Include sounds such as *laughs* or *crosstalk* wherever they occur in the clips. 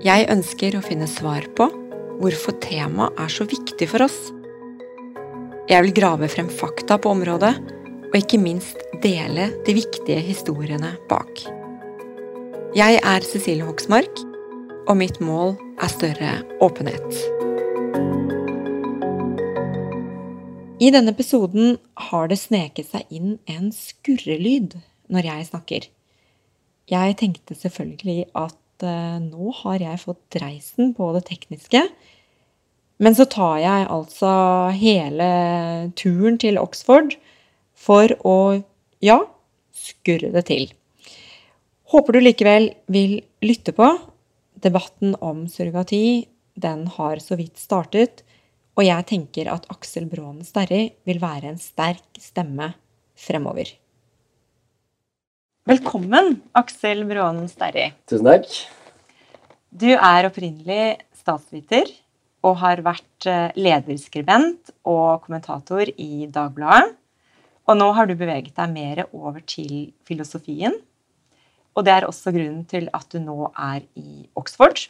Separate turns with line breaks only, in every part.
Jeg ønsker å finne svar på hvorfor temaet er så viktig for oss. Jeg vil grave frem fakta på området, og ikke minst dele de viktige historiene bak. Jeg er Cecilie Hoksmark, og mitt mål er større åpenhet. I denne episoden har det sneket seg inn en skurrelyd når jeg snakker. Jeg tenkte selvfølgelig at uh, nå har jeg fått dreisen på det tekniske. Men så tar jeg altså hele turen til Oxford for å, ja, skurre det til. Håper du likevel vil lytte på. Debatten om surrogati, den har så vidt startet. Og jeg tenker at Aksel Braanen Sterri vil være en sterk stemme fremover. Velkommen, Aksel Brånen Sterri.
Tusen takk.
Du er opprinnelig statsviter og har vært eh, lederskribent og kommentator i Dagbladet. Og nå har du beveget deg mer over til filosofien. Og det er også grunnen til at du nå er i Oxford,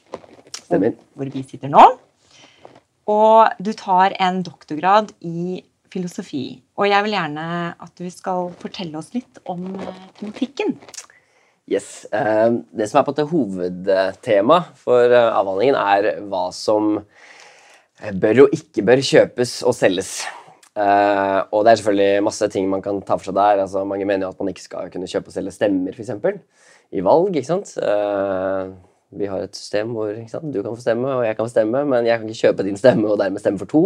Stemmer.
hvor vi sitter nå. Og du tar en doktorgrad i filosofi. Og jeg vil gjerne at du skal fortelle oss litt om eh, tematikken.
Yes. Eh, det som er på en måte hovedtema for eh, avhandlingen, er hva som bør og ikke bør kjøpes og selges. Og det er selvfølgelig masse ting man kan ta for seg der. Altså, mange mener jo at man ikke skal kunne kjøpe og selge stemmer, f.eks. I valg. ikke sant? Vi har et system hvor du kan få stemme, og jeg kan få stemme, men jeg kan ikke kjøpe din stemme og dermed stemme for to.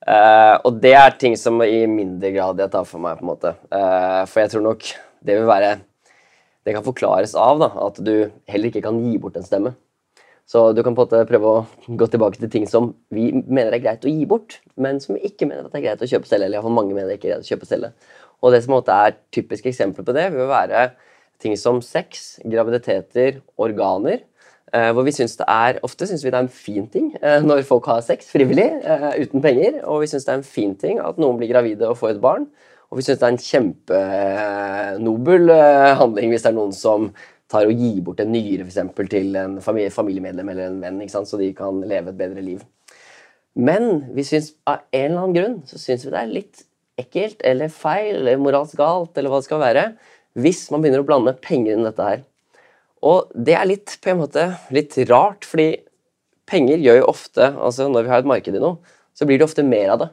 Uh, og det er ting som i mindre grad jeg tar for meg. på en måte. Uh, for jeg tror nok det vil være Det kan forklares av da, at du heller ikke kan gi bort en stemme. Så du kan på en måte prøve å gå tilbake til ting som vi mener er greit å gi bort, men som vi ikke mener at det er greit å kjøpe selv. Eller i fall mange mener ikke er greit å kjøpe selv. Og det som på en måte er typiske eksempler på det, vil være ting som sex, graviditeter, organer hvor vi synes det er, Ofte syns vi det er en fin ting uh, når folk har sex frivillig uh, uten penger. Og vi syns det er en fin ting at noen blir gravide og får et barn. Og vi syns det er en kjempenobel handling hvis det er noen som tar og gir bort en nyre for til en familiemedlem eller en venn, så de kan leve et bedre liv. Men vi synes, av en eller annen grunn så syns vi det er litt ekkelt eller feil eller moralsk galt eller hva det skal være, hvis man begynner å blande penger inn i dette her. Og det er litt, på en måte, litt rart, fordi penger gjør jo ofte altså Når vi har et marked i noe, så blir det ofte mer av det.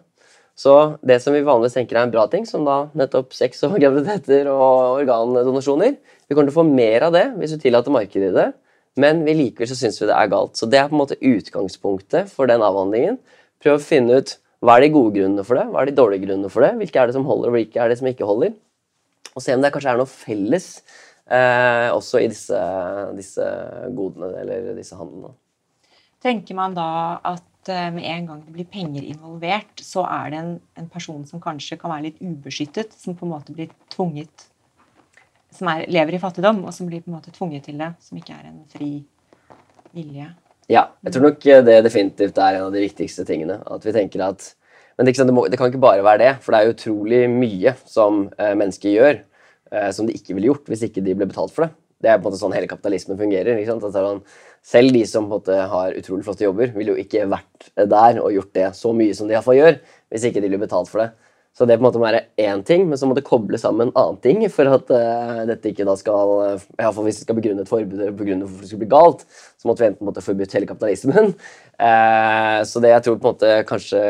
Så det som vi vanligvis tenker er en bra ting, som da nettopp sex og *laughs* graviditeter og organdonasjoner Vi kommer til å få mer av det hvis vi tillater markedet i det, men vi likevel så syns vi det er galt. Så det er på en måte utgangspunktet for den avhandlingen. Prøv å finne ut hva er de gode grunnene for det, hva er de dårlige grunnene for det, hvilke er det som holder, og hvilke er det som ikke holder. Og se om det kanskje er noe felles Eh, også i disse, disse, godene, eller disse handlene.
Tenker man da at eh, med en gang det blir penger involvert, så er det en, en, person som kanskje kan være litt ubeskyttet, som på en måte blir tvunget Som er, lever i fattigdom, og som blir på en måte tvunget til det, som ikke er en fri vilje?
Ja, jeg tror nok det definitivt er en av de viktigste tingene. At vi tenker at Men det, det, må, det kan ikke bare være det, for det er utrolig mye som eh, mennesker gjør eh, som de ikke ville gjort hvis ikke de ble betalt for det. Det er på en måte sånn hele kapitalismen fungerer. Altså, selv de som har utrolig flotte jobber, ville jo ikke vært der og gjort det så mye som de iallfall gjør, hvis ikke de blir betalt for det. Så det på en måte må være én ting, men så må det koble sammen en annen ting for at uh, dette ikke da skal ja, for Hvis det skal begrunne et forbud eller begrunne hvorfor det skulle bli galt, så måtte vi enten måtte forbudt hele kapitalismen. Uh, *laughs* så det jeg tror på en måte kanskje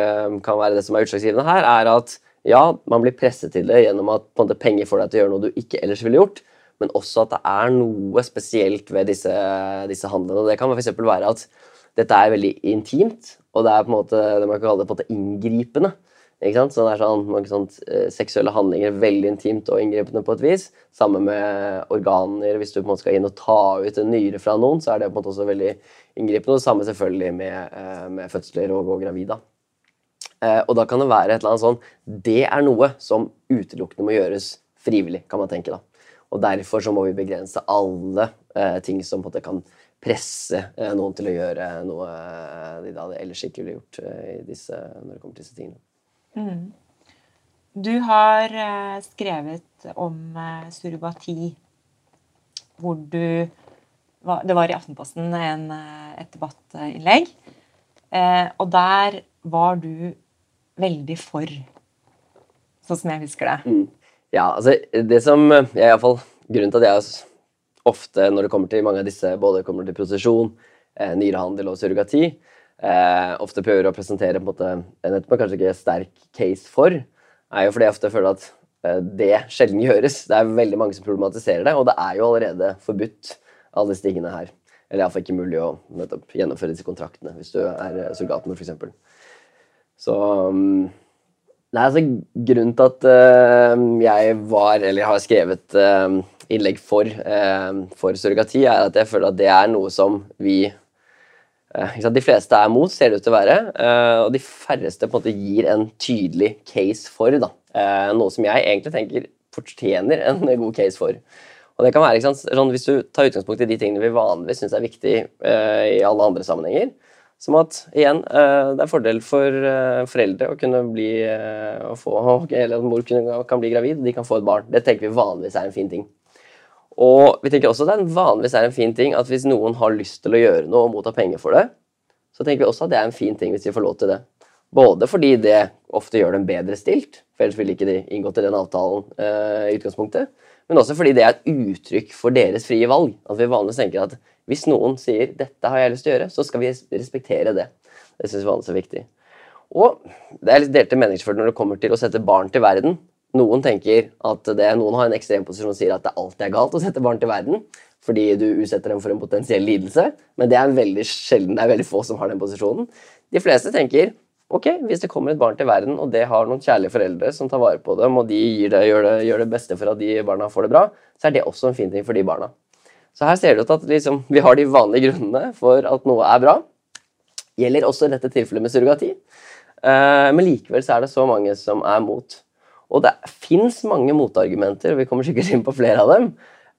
kan være det som er utslagsgivende her, er at ja, man blir presset til det gjennom at måte, penger får deg til å gjøre noe du ikke ellers ville gjort, men også at det er noe spesielt ved disse, disse handlene. Det kan f.eks. være at dette er veldig intimt, og det er på en måte det man kan kalle det på en måte inngripende. Ikke sant? Så det er sånn, sånt, eh, Seksuelle handlinger veldig intimt og inngripende på et vis. Sammen med organer. Hvis du på en måte skal inn og ta ut en nyre fra noen, så er det på en måte også veldig inngripende. Og det samme selvfølgelig med, eh, med fødsler og, og gravid. Eh, og da kan det være et eller annet sånn Det er noe som utelukkende må gjøres frivillig, kan man tenke. da. Og derfor så må vi begrense alle eh, ting som på en måte kan presse eh, noen til å gjøre noe eh, de da ellers ikke ville gjort eh, disse, når det kommer til disse tingene.
Mm. Du har eh, skrevet om eh, surrogati hvor du Det var i Aftenposten en, eh, et debattinnlegg. og der var du veldig for, sånn som jeg husker det.
Mm. Ja, altså det som jeg, i hvert fall, Grunnen til at jeg ofte, når det kommer til mange av disse, både kommer til prosesjon, eh, nyrehandel og surrogati, eh, ofte prøver å presentere på en måte, en med kanskje ikke sterk case for, er jo fordi jeg ofte føler at eh, det sjelden *laughs* gjøres. Det er veldig mange som problematiserer det, og det er jo allerede forbudt, alle disse tingene her. Eller iallfall ikke mulig å nettopp, gjennomføre disse kontraktene hvis du er eh, surrogatmor, f.eks. Så Nei, altså Grunnen til at uh, jeg var, eller har skrevet uh, innlegg for, uh, for surrogati, er at jeg føler at det er noe som vi de fleste er mot, ser det ut til å være. og de færreste på en måte gir en tydelig case for. da. noe som jeg egentlig tenker fortjener en god case for. Og det kan være, sant, sånn, Hvis du tar utgangspunkt i de tingene vi vanligvis syns er viktig i alle andre sammenhenger, som at igjen, eh, det er fordel for eh, foreldre å kunne bli eh, å få, *laughs* Eller at mor kan bli gravid, de kan få et barn. Det tenker vi vanligvis er en fin ting. Og vi tenker også at det vanligvis er en fin ting at hvis noen har lyst til å gjøre noe og motta penger for det, så tenker vi også at det er en fin ting hvis de får lov til det. Både fordi det ofte gjør dem bedre stilt, for ellers ville ikke de inngått i den avtalen i utgangspunktet, men også fordi det er et uttrykk for deres frie valg. At vi vanligvis tenker at hvis noen sier 'dette har jeg lyst til å gjøre', så skal vi respektere det. Det syns vi vanligvis er viktig. Og det er litt delte meninger når det kommer til å sette barn til verden. Noen tenker at det, noen har en ekstrem posisjon og sier at det alltid er galt å sette barn til verden fordi du utsetter dem for en potensiell lidelse, men det er veldig sjelden, det er veldig få som har den posisjonen. De fleste tenker ok, hvis det kommer et barn til verden, og det har noen kjærlige foreldre som tar vare på dem, og de det, gjør, det, gjør, det, beste for at de barna får det bra, så er det også en fin ting for de barna. Så her ser du at liksom, vi har de vanlige grunnene for at noe er bra. Gjelder også dette tilfellet med surrogati. Uh, men likevel så er det så mange som er mot. Og det fins mange motargumenter, og vi kommer sikkert inn på flere av dem,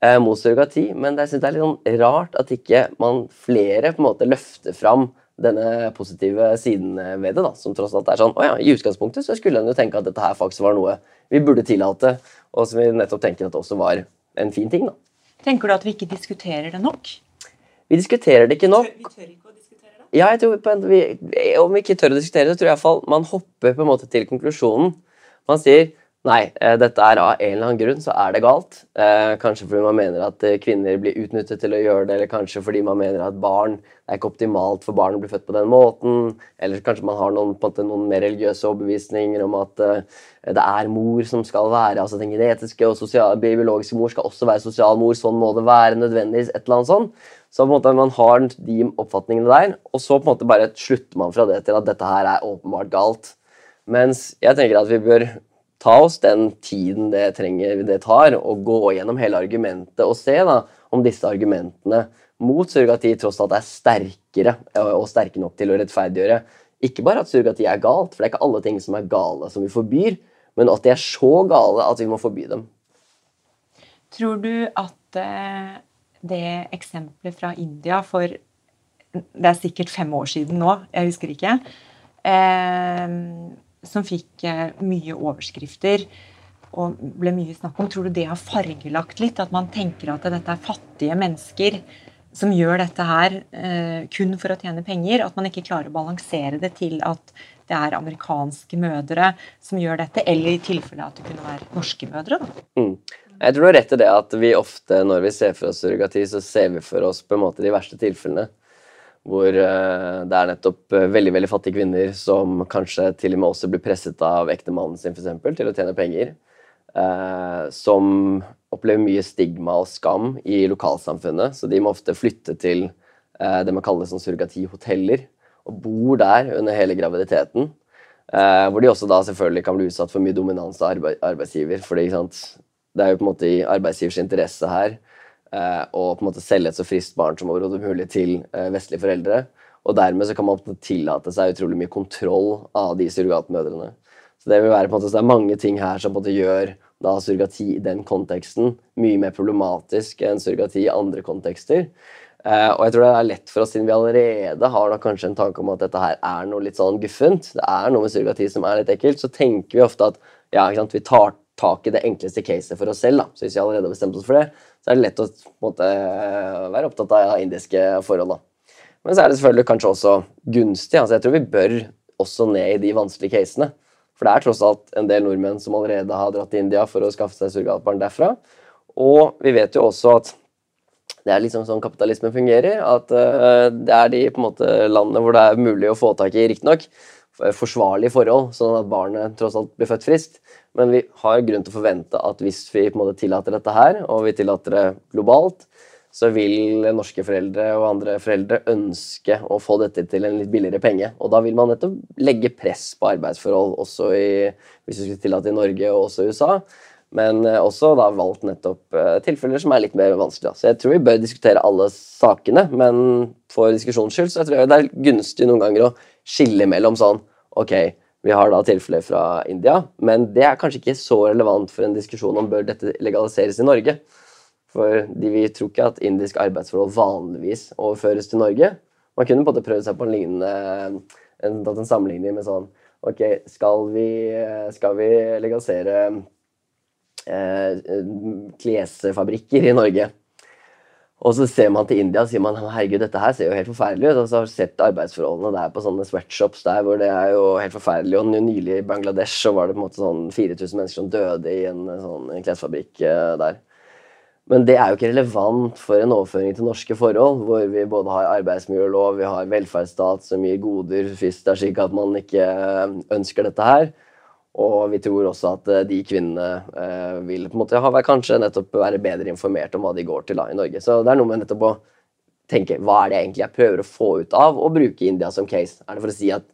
uh, mot surrogati, men jeg synes det er litt sånn rart at ikke man flere på en måte løfter fram denne positive siden ved det, da, som tross alt er sånn Å ja, i utgangspunktet så skulle en jo tenke at dette her faktisk var noe vi burde tillate, og som vi nettopp tenker at det også var en fin ting. da.
Tenker du at vi ikke diskuterer det nok?
Vi diskuterer det ikke nok.
Vi tør ikke å diskutere det?
Ja, jeg tror en, vi, Om vi ikke tør å diskutere det, tror jeg iallfall man hopper på en måte til konklusjonen. Man sier Nei, eh, dette er av en eller annen grunn så er det galt. Eh, kanskje fordi man mener at eh, kvinner blir utnyttet til å gjøre det, eller kanskje fordi man mener at barn det er ikke optimalt for barn å bli født på den måten. Eller kanskje man har noen, måte, noen mer religiøse overbevisninger om at det er mor som skal være altså Den genetiske og sosial, biologiske mor skal også være sosial mor. Sånn må det være nødvendigvis. et eller annet sånt. Så på en måte man har de oppfatningene der, og så på en måte bare slutter man fra det til at dette her er åpenbart galt. Mens jeg tenker at vi bør ta oss den tiden det, trenger, det tar, og gå gjennom hele argumentet og se da, om disse argumentene mot surrogati tross alt er sterkere og sterke nok til å rettferdiggjøre ikke bare at surrogati er galt, for det er ikke alle ting som er gale som vi forbyr, men at de er så gale at vi må forby dem.
Tror du at eh, det eksempelet fra India for Det er sikkert fem år siden nå, jeg husker ikke. Eh, som fikk eh, mye overskrifter og ble mye snakk om. Tror du det har fargelagt litt? At man tenker at dette er fattige mennesker som gjør dette her eh, kun for å tjene penger? At man ikke klarer å balansere det til at det er amerikanske mødre som gjør dette, eller i tilfelle at det kunne være norske mødre.
Mm. Jeg tror du har rett i det at vi ofte, når vi ser for oss surrogati, så ser vi for oss på en måte de verste tilfellene. Hvor uh, det er nettopp uh, veldig veldig fattige kvinner som kanskje til og med også blir presset av ektemannen sin for eksempel, til å tjene penger. Uh, som opplever mye stigma og skam i lokalsamfunnet. Så de må ofte flytte til det man kaller sånn surrogatihoteller, og bor der under hele graviditeten. hvor de også da selvfølgelig kan bli utsatt for mye dominans av arbeidsgiver. fordi det er jo på en måte i arbeidsgivers interesse her eh, å på en måte selge et så friskt barn som overhodet mulig til eh, vestlige foreldre. Og dermed så kan man tillate seg utrolig mye kontroll av de surrogatmødrene. Så det vil være på en måte, det er mange ting her som på en måte gjør da surrogati i den konteksten mye mer problematisk enn surrogati i andre kontekster. Uh, og jeg tror det er lett for oss, siden vi allerede har da kanskje en tanke om at dette her er noe litt sånn guffent, det er noe med surrogati som er litt ekkelt, så tenker vi ofte at ja, vi tar tak i det enkleste caset for oss selv. Da. Så hvis vi allerede har bestemt oss for det, så er det lett å måte, være opptatt av indiske forhold. Da. Men så er det selvfølgelig kanskje også gunstig. Altså, jeg tror vi bør også ned i de vanskelige casene. For det er tross alt en del nordmenn som allerede har dratt til India for å skaffe seg surrogatbarn derfra. Og vi vet jo også at det er liksom sånn kapitalismen fungerer. At uh, det er de på en måte landene hvor det er mulig å få tak i, riktignok, forsvarlige forhold, sånn at barnet tross alt blir født friskt. Men vi har grunn til å forvente at hvis vi på en måte tillater dette her, og vi tillater det globalt, så vil norske foreldre og andre foreldre ønske å få dette til en litt billigere penge. Og da vil man nettopp legge press på arbeidsforhold, også i, hvis vi skulle tillate i Norge og også i USA. Men eh, også da valgt nettopp uh, tilfeller som er litt mer vanskelige. Så jeg tror vi bør diskutere alle sakene, men for diskusjonens skyld så jeg tror jeg det er gunstig noen ganger å skille mellom sånn Ok, vi har da tilfeller fra India, men det er kanskje ikke så relevant for en diskusjon om bør dette legaliseres i Norge. For vi tror ikke at indisk arbeidsforhold vanligvis overføres til Norge. Man kunne på en måte prøvd seg på en lignende en, en sammenligning med sånn Ok, skal vi, skal vi legalisere eh, klesfabrikker i Norge? Og så ser man til India og sier man, herregud, dette her ser jo helt forferdelig ut. Og så har du sett arbeidsforholdene der på sånne sweatshops der hvor det er jo helt forferdelig. Og nylig i Bangladesh så var det på en måte sånn 4000 mennesker som døde i en sånn en klesfabrikk uh, der. Men det er jo ikke relevant for en overføring til norske forhold, hvor vi både har arbeidsmiljølov, vi har velferdsstat som gir goder hvis det er slik at man ikke ønsker dette her. Og vi tror også at eh, de kvinnene eh, vil på en måte ha, kanskje nettopp være bedre informert om hva de går til da i Norge. Så det er noe med nettopp å tenke hva er det egentlig jeg prøver å få ut av å bruke India som case. Er det for å si at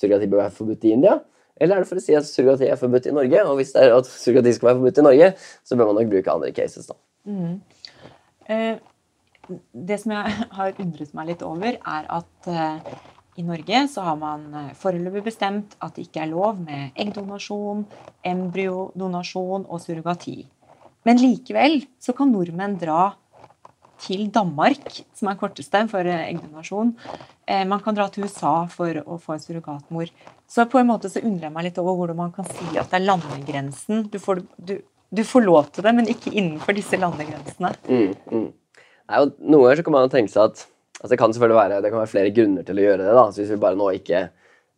surrogati bør være forbudt i India? Eller er det for å si at surrogati er forbudt i Norge? Og hvis det er at surrogati skal være forbudt i Norge, så bør man nok bruke andre cases, da. Mm.
Eh, det som jeg *laughs* har undret meg litt over, er at eh, i Norge så har man eh, foreløpig bestemt at det ikke er lov med eggdonasjon, embryodonasjon og surrogati. Men likevel så kan nordmenn dra til Danmark, som er korteste for eh, eggdonasjon. Eh, man kan dra til USA for å få en surrogatmor. Så på en måte så undrer jeg meg litt over hvordan man kan si at det er landegrensen. Du får, du, du får lov til det, men ikke innenfor disse landegrensene. Mm,
mm. Nei, noen ganger så kan man tenke seg at Altså, det kan selvfølgelig være, det kan være flere grunner til å gjøre det. da, så Hvis vi bare nå ikke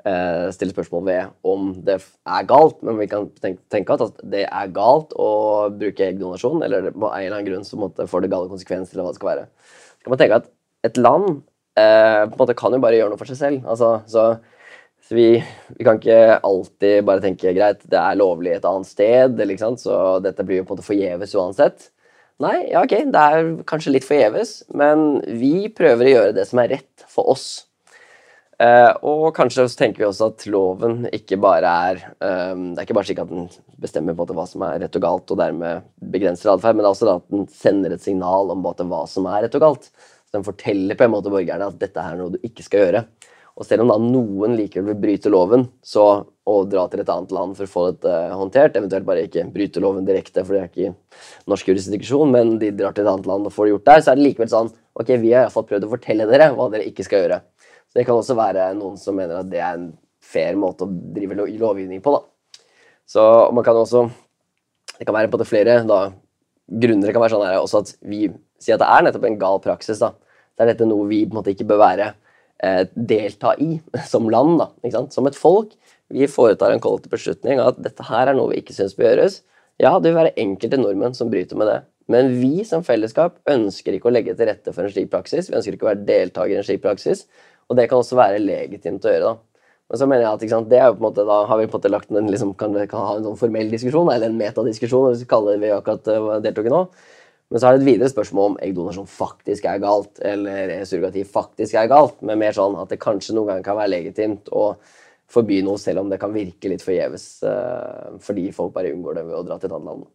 eh, stiller spørsmål ved om det er galt, men vi kan tenke, tenke at det er galt å bruke eggdonasjon, eller på en eller annen grunn så måtte, får det gale konsekvenser, eller hva det skal være. Så kan man tenke at et land eh, på en måte kan jo bare gjøre noe for seg selv. altså, så, så vi, vi, kan ikke alltid bare tenke greit, det er lovlig et annet sted, eller, så dette blir jo på en måte forgjeves uansett. Nei, ja, ok, det er kanskje litt forgjeves, men vi prøver å gjøre det som er rett for oss. Uh, og kanskje så tenker vi også at loven ikke bare er um, Det er ikke bare slik at den bestemmer på hva som er rett og galt, og dermed begrenser atferd, men det er også at den sender et signal om hva som er rett og galt. Så den forteller på en måte borgerne at dette er noe du ikke skal gjøre. Og selv om da noen likevel vil bryte loven, så å dra til et annet land for å få dette uh, håndtert, eventuelt bare ikke bryte loven direkte, for det er ikke norsk jurisdiksjon, men de drar til et annet land og får det gjort der, så er det likevel sånn Ok, vi har iallfall prøvd å fortelle dere hva dere ikke skal gjøre. Så det kan også være noen som mener at det er en fair måte å drive lovgivning på, da. Så man kan også Det kan være på det flere da, grunner. Det kan være sånn her, også at vi sier at det er nettopp en gal praksis. da. Så er dette noe vi på en måte ikke bør være eh, delta i som land, da, ikke sant? som et folk. Vi foretar en kollektiv beslutning av at dette her er noe vi ikke syns bør gjøres. Ja, det vil være enkelte nordmenn som bryter med det. Men vi som fellesskap ønsker ikke å legge til rette for en slik praksis. Vi ønsker ikke å være deltaker i en slik praksis. Og det kan også være legitimt å gjøre. da. Men så mener jeg at sant, måte, da har vi på en måte lagt en, liksom, kan, kan ha en sånn formell diskusjon, eller en metadiskusjon, hvis vi kaller det vi akkurat uh, deltok i nå. Men så er det et videre spørsmål om eggdonasjon faktisk er galt, eller surrogati faktisk er galt. Men mer sånn at det kanskje noen ganger kan være legitimt å forby noe, selv om det kan virke litt forgjeves uh, fordi folk bare unngår det ved å dra til et annet land.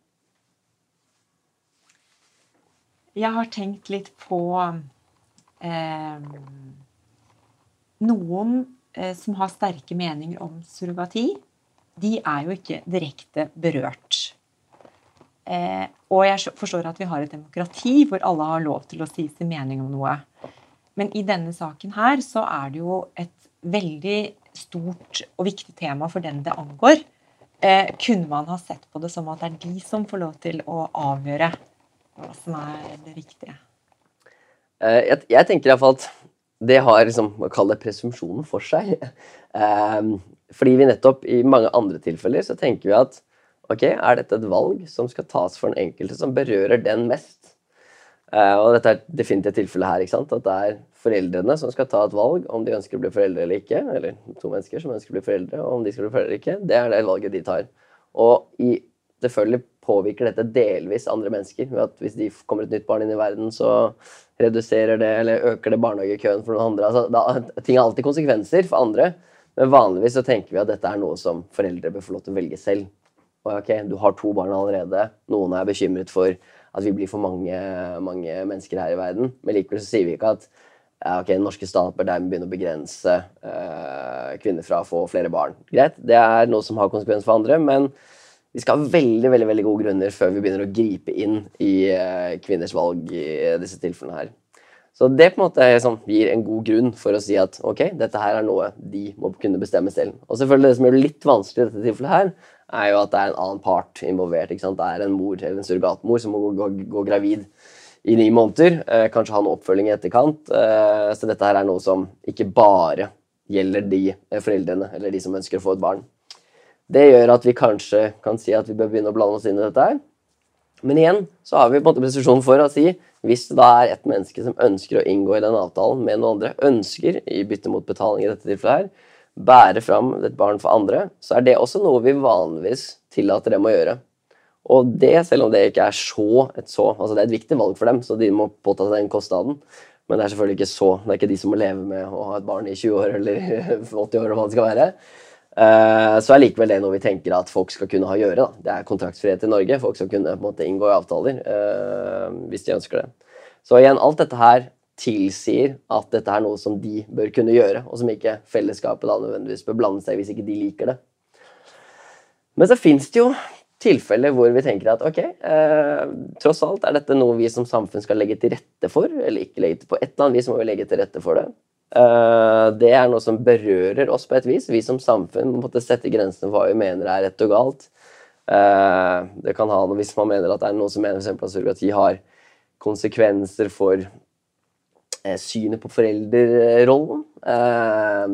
Jeg har tenkt litt på eh, Noen eh, som har sterke meninger om surrogati, de er jo ikke direkte berørt. Eh, og jeg forstår at vi har et demokrati hvor alle har lov til å si sin mening om noe. Men i denne saken her så er det jo et veldig stort og viktig tema for den det angår. Eh, kunne man ha sett på det som at det er de som får lov til å avgjøre hva som er det riktige?
Eh, jeg, jeg tenker iallfall at det har liksom, å kalle det presumpsjonen for seg. Uh, *laughs* fordi vi nettopp i mange andre tilfeller så tenker vi at ok, er dette et valg som skal tas for den enkelte, som berører den mest? Uh, og dette er definitivt et tilfelle her. ikke sant? At det er foreldrene som skal ta et valg om de ønsker å bli foreldre eller ikke. Eller to mennesker som ønsker å bli foreldre, og om de skal bli foreldre eller ikke. Det er det valget de tar. Og i, selvfølgelig påvirker dette delvis andre mennesker. ved at Hvis de kommer et nytt barn inn i verden, så reduserer det eller øker det barnehagekøen for noen andre. Altså, da, ting har alltid konsekvenser for andre, men vanligvis så tenker vi at dette er noe som foreldre bør få lov til å velge selv. Ok, Du har to barn allerede. Noen er bekymret for at vi blir for mange, mange mennesker her i verden. Men likevel så sier vi ikke at ok, den norske stat bør dermed begynne å begrense øh, kvinner fra å få flere barn. Greit, Det er noe som har konsekvenser for andre, men vi skal ha veldig veldig, veldig gode grunner før vi begynner å gripe inn i uh, kvinners valg i disse tilfellene her. Så det på en måte sånn, gir en god grunn for å si at ok, dette her er noe de må kunne bestemme selv. Og selvfølgelig det som gjør det litt vanskelig i dette tilfellet her, er jo at det er en annen part involvert. Det er en mor eller en surrogatmor som må gå, gå, gå gravid i ni måneder. Eh, kanskje ha noe oppfølging i etterkant. Eh, så dette her er noe som ikke bare gjelder de foreldrene eller de som ønsker å få et barn. Det gjør at vi kanskje kan si at vi bør begynne å blande oss inn i dette her. Men igjen så har vi på en måte presisjon for å si hvis det da er et menneske som ønsker å inngå i den avtalen med noen andre, ønsker i bytte mot betaling i dette tilfellet her, bære fram et barn for andre, så er det også noe vi vanligvis tillater dem å gjøre. Og det, selv om det ikke er så et så Altså det er et viktig valg for dem, så de må påta seg den kostnaden. Men det er selvfølgelig ikke så. Det er ikke de som må leve med å ha et barn i 20 år eller *laughs* 80 år, eller hva det skal være. Uh, så er likevel det noe vi tenker at folk skal kunne ha å gjøre. Da. Det er kontraktsfrihet i Norge. Folk skal kunne på en måte inngå i avtaler uh, hvis de ønsker det. Så igjen, alt dette her tilsier at dette er noe som de bør kunne gjøre, og som ikke fellesskapet da nødvendigvis bør blande seg hvis ikke de liker det. Men så fins det jo tilfeller hvor vi tenker at ok, eh, tross alt er dette noe vi som samfunn skal legge til rette for, eller ikke legge til på et eller annet vis må vi legge til rette for det. Eh, det er noe som berører oss på et vis. Vi som samfunn må sette grensene for hva vi mener er rett og galt. Eh, det kan ha noe Hvis man mener at det er noen som mener for at surrogati har konsekvenser for synet på foreldrerollen.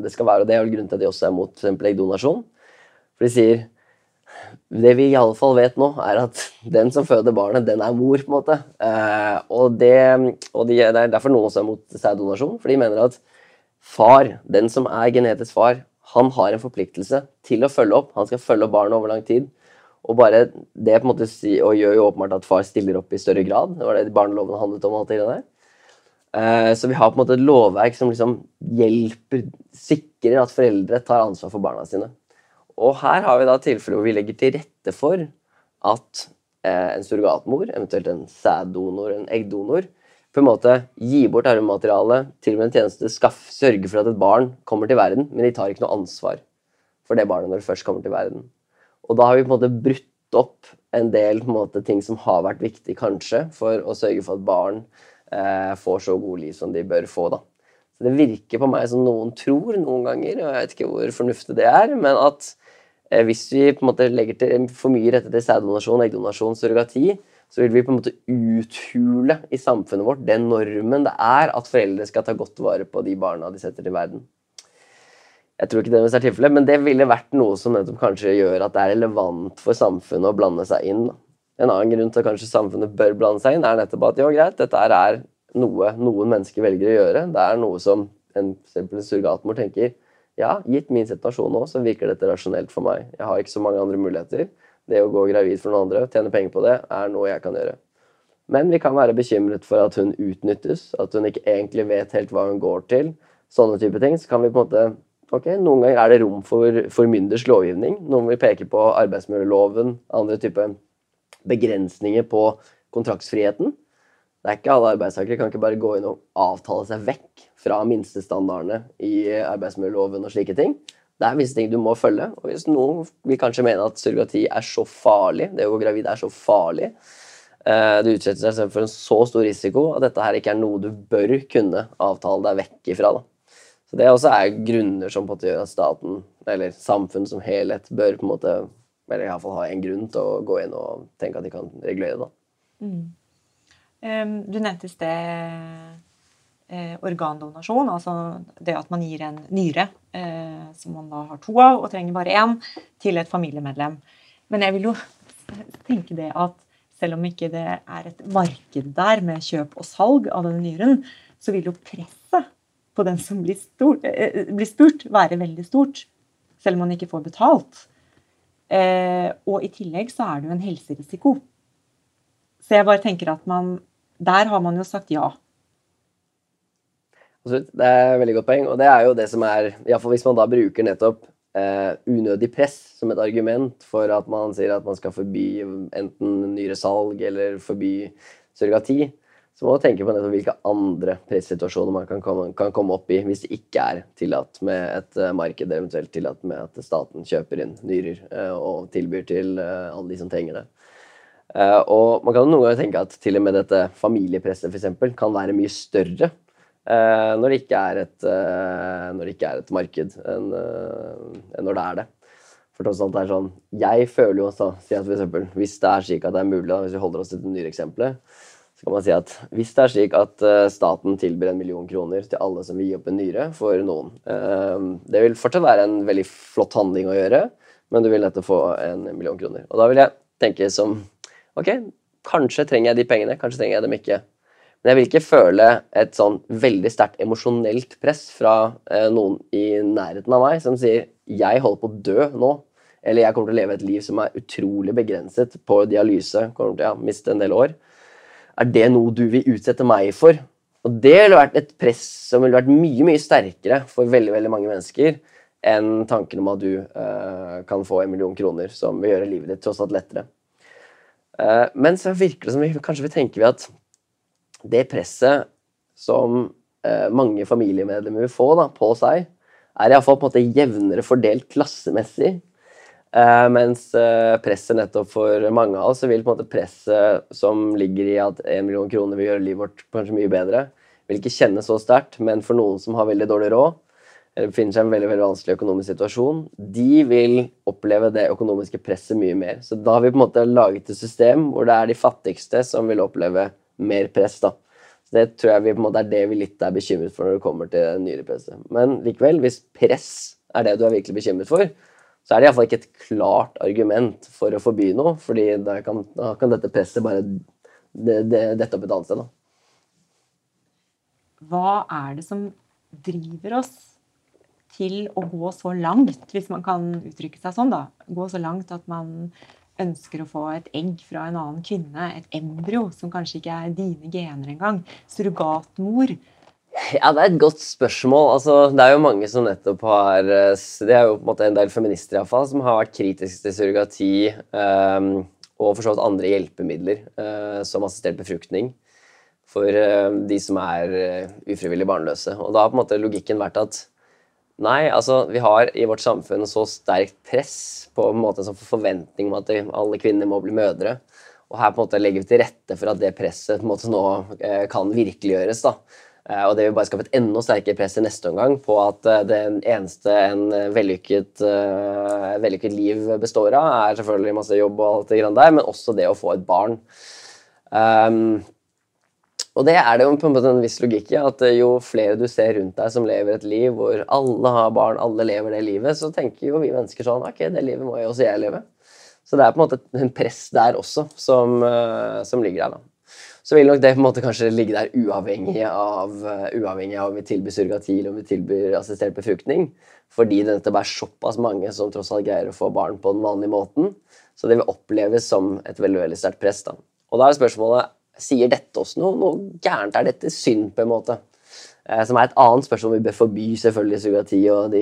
det skal være, og det er grunnen til at de også er mot eggdonasjon. For de sier det vi i alle fall vet nå, er at den som føder barnet, den er mor. på en måte. og, det, og de, det er derfor noen også er mot sæddonasjon. For de mener at far, den som er genetisk far, han har en forpliktelse til å følge opp. Han skal følge opp barnet over lang tid. Og bare det på en måte og gjør jo åpenbart at far stiller opp i større grad. Det var det barneloven handlet om. alt det der. Uh, så vi har på en måte et lovverk som liksom hjelper, sikrer at foreldre tar ansvar for barna sine. Og her har vi da tilfeller hvor vi legger til rette for at uh, en surrogatmor, eventuelt en sæddonor, en eggdonor, på en måte gi bort arvematerialet til og med en tjeneste, skaff, sørge for at et barn kommer til verden, men de tar ikke noe ansvar for det barnet når det først kommer til verden. Og da har vi på en måte brutt opp en del en måte, ting som har vært viktig kanskje for å sørge for at barn eh, får så gode liv som de bør få. da. Så Det virker på meg som noen tror noen ganger, og jeg vet ikke hvor fornuftig det er, men at eh, hvis vi på en måte legger til for mye rette til sæddonasjon, eggdonasjon, surrogati, så vil vi på en måte uthule i samfunnet vårt den normen det er at foreldre skal ta godt vare på de barna de setter til verden. Jeg tror ikke det er tilfellet, men det ville vært noe som kanskje gjør at det er relevant for samfunnet å blande seg inn. En annen grunn til at kanskje samfunnet bør blande seg inn, er nettopp at jo, greit, dette er noe noen mennesker velger å gjøre. Det er noe som en, en surrogatmor tenker ja, gitt min situasjon nå, så virker dette rasjonelt for meg. Jeg har ikke så mange andre muligheter. Det å gå gravid for noen andre, tjene penger på det, er noe jeg kan gjøre. Men vi kan være bekymret for at hun utnyttes, at hun ikke egentlig vet helt hva hun går til. Sånne type ting. Så kan vi på en måte Ok, noen ganger er det rom for formynders lovgivning. Noen vil peke på arbeidsmiljøloven, andre type begrensninger på kontraktsfriheten. Det er ikke alle arbeidstakere kan ikke bare gå inn og avtale seg vekk fra minstestandardene i arbeidsmiljøloven og slike ting. Det er visse ting du må følge. Og hvis noen vil kanskje mene at surrogati er så farlig, det å gå gravid er så farlig, eh, du utsetter deg for en så stor risiko at dette her ikke er noe du bør kunne avtale deg vekk ifra. Da. Så Det også er grunner som på en måte gjør at staten, eller samfunnet som helhet, bør på en måte, eller iallfall ha en grunn til å gå inn og tenke at de kan regulere det. Mm.
Du nevnte i sted eh, organdonasjon, altså det at man gir en nyre, eh, som man da har to av og trenger bare én, til et familiemedlem. Men jeg vil jo tenke det at selv om ikke det er et marked der med kjøp og salg av denne nyren, så vil jo presset på den som blir, stort, eh, blir spurt, være veldig stort. Selv om man ikke får betalt. Eh, og i tillegg så er det jo en helserisiko. Så jeg bare tenker at man Der har man jo sagt ja.
Absolutt. Det er et veldig godt poeng. Og det er jo det som er Iallfall hvis man da bruker nettopp eh, unødig press som et argument for at man sier at man skal forby enten nyresalg eller forby surrogati, så må man tenke på hvilke andre pressituasjoner man kan komme, kan komme, opp i hvis det ikke er tillatt med et uh, marked, eventuelt tillatt med at staten kjøper inn nyrer uh, og tilbyr til uh, alle de som trenger det. og Man kan noen ganger tenke at til og med dette familiepresset eksempel, kan være mye større Eh, når det ikke er et, eh, ikke er et marked enn eh, når det er det. For tross alt er sånn, Jeg føler jo også, si at for eksempel, Hvis det er slik at det er mulig, hvis vi holder oss til det nye eksempelet, kan man si at hvis det er slik at staten tilbyr en million kroner til alle som vil gi opp en nyre for noen Det vil fortsatt være en veldig flott handling å gjøre, men du vil nettopp få en million kroner. Og da vil jeg tenke som Ok, kanskje trenger jeg de pengene, kanskje trenger jeg dem ikke. Men jeg vil ikke føle et sånn veldig sterkt emosjonelt press fra eh, noen i nærheten av meg som sier 'jeg holder på å dø nå', eller 'jeg kommer til å leve et liv som er utrolig begrenset på dialyse', kommer til å miste en del år. Er det noe du vil utsette meg for? Og det ville vært et press som ville vært mye mye sterkere for veldig veldig mange mennesker enn tanken om at du uh, kan få en million kroner, som vil gjøre livet ditt tross alt lettere. Uh, men så virker det som vi kanskje tenker vi at det presset som uh, mange familiemedlemmer vil få da, på seg, er iallfall jevnere fordelt klassemessig. Eh, mens eh, presset nettopp for mange av oss, så vil på en måte presset som ligger i at en million kroner vil gjøre livet vårt kanskje mye bedre, vil ikke kjennes så sterkt. Men for noen som har veldig dårlig råd, eller befinner seg i en veldig, veldig vanskelig økonomisk situasjon, de vil oppleve det økonomiske presset mye mer. Så da har vi på en måte laget et system hvor det er de fattigste som vil oppleve mer press. da. Så Det tror jeg vi, på en måte, er det vi litt er bekymret for når det kommer til nyrepresset. Men likevel, hvis press er det du er virkelig bekymret for, så er det iallfall ikke et klart argument for å forby noe, fordi da kan, da kan dette presset bare det, det, dette opp et annet sted. da.
Hva er det som driver oss til å gå så langt, hvis man kan uttrykke seg sånn, da? Gå så langt at man ønsker å få et egg fra en annen kvinne, et embryo som kanskje ikke er dine gener engang, surrogatmor
ja, Det er et godt spørsmål. Altså, det er jo mange som nettopp har eh, Det er jo på en måte en del feminister i hvert fall, som har vært kritiske til surrogati um, og for så vidt andre hjelpemidler, uh, som assistert befruktning, for uh, de som er uh, ufrivillig barnløse. Og da har på en måte logikken vært at Nei, altså vi har i vårt samfunn så sterkt press på en måte som forventning om at alle kvinner må bli mødre. Og her på en måte legger vi til rette for at det presset på en måte nå eh, kan virkeliggjøres. da. Eh, og det vil bare skape et enda sterkere press i neste omgang på at eh, det eneste en vellykket, vellykket liv består av, er selvfølgelig masse jobb og alt det grann der, men også det å få et barn. Um, og det er det jo på en måte en viss logikk i, at jo flere du ser rundt deg som lever et liv hvor alle har barn, alle lever det livet, så tenker jo vi mennesker sånn Ok, det livet må jo også jeg leve. Så det er på en måte en press der også som, som ligger der, da. Så vil nok det på en måte kanskje ligge der uavhengig av, uh, uavhengig av om vi tilbyr surrogati eller om vi tilbyr assistert befruktning. Fordi det nettopp er såpass mange som tross alt greier å få barn på den vanlige måten. Så det vil oppleves som et veldig veldig sterkt press. da. Og da er spørsmålet sier dette også noe, noe gærent. Er dette synd, på en måte? Eh, som er et annet spørsmål. Vi bør forby selvfølgelig surrogati og,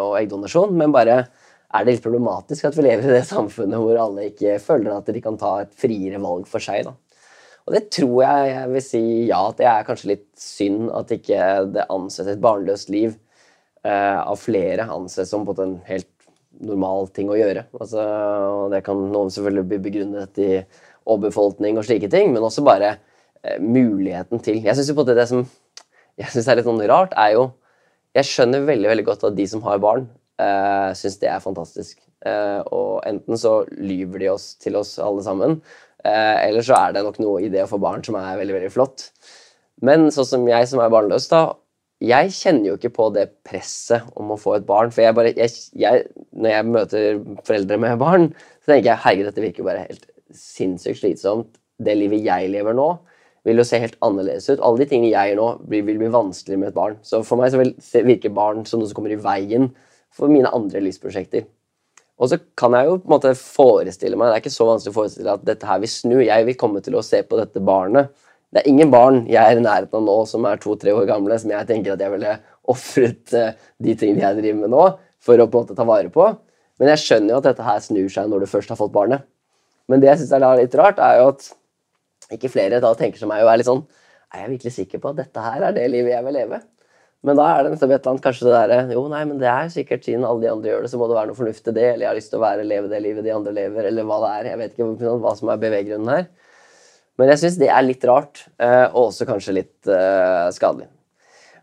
og eggdonasjon, men bare er det litt problematisk at vi lever i det samfunnet hvor alle ikke føler at de kan ta et friere valg for seg. da. Og det tror jeg jeg vil si ja, at det er kanskje litt synd at ikke det anses et barnløst liv eh, av flere anses som på en helt normal ting å gjøre. Altså, og det kan noen selvfølgelig bli begrunnet i overbefolkning og slike ting, men også bare eh, muligheten til Jeg syns det, det som jeg synes er litt sånn rart, er jo Jeg skjønner veldig veldig godt at de som har barn, eh, syns det er fantastisk. Eh, og enten så lyver de oss til oss alle sammen, eh, eller så er det nok noe i det å få barn som er veldig, veldig flott. Men sånn som jeg som er barnløs, da, jeg kjenner jo ikke på det presset om å få et barn. For jeg bare, jeg, jeg, når jeg møter foreldre med barn, så tenker jeg herregud, dette virker bare helt sinnssykt slitsomt. Det livet jeg lever nå, vil jo se helt annerledes ut. Alle de tingene jeg gjør nå, vil, vil bli vanskeligere med et barn. Så for meg så vil virke barn som noe som kommer i veien for mine andre livsprosjekter. Og så kan jeg jo på en måte forestille meg, det er ikke så vanskelig å forestille at dette her vil snu. Jeg vil komme til å se på dette barnet. Det er ingen barn jeg er i nærheten av nå som er to-tre år gamle, som jeg tenker at jeg ville ofret eh, de tingene jeg driver med nå, for å på en måte ta vare på. Men jeg skjønner jo at dette her snur seg når du først har fått barnet. Men det jeg syns er litt rart, er jo at ikke flere da tenker som meg og er litt sånn Er jeg virkelig sikker på at dette her er det livet jeg vil leve? Men da er det nettopp et eller annet kanskje det derre Jo, nei, men det er sikkert siden alle de andre gjør det, så må det være noe fornuftig det, eller jeg har lyst til å være, leve det livet de andre lever, eller hva det er. Jeg vet ikke hva som er beveggrunnen her. Men jeg syns det er litt rart, eh, og også kanskje litt uh, skadelig.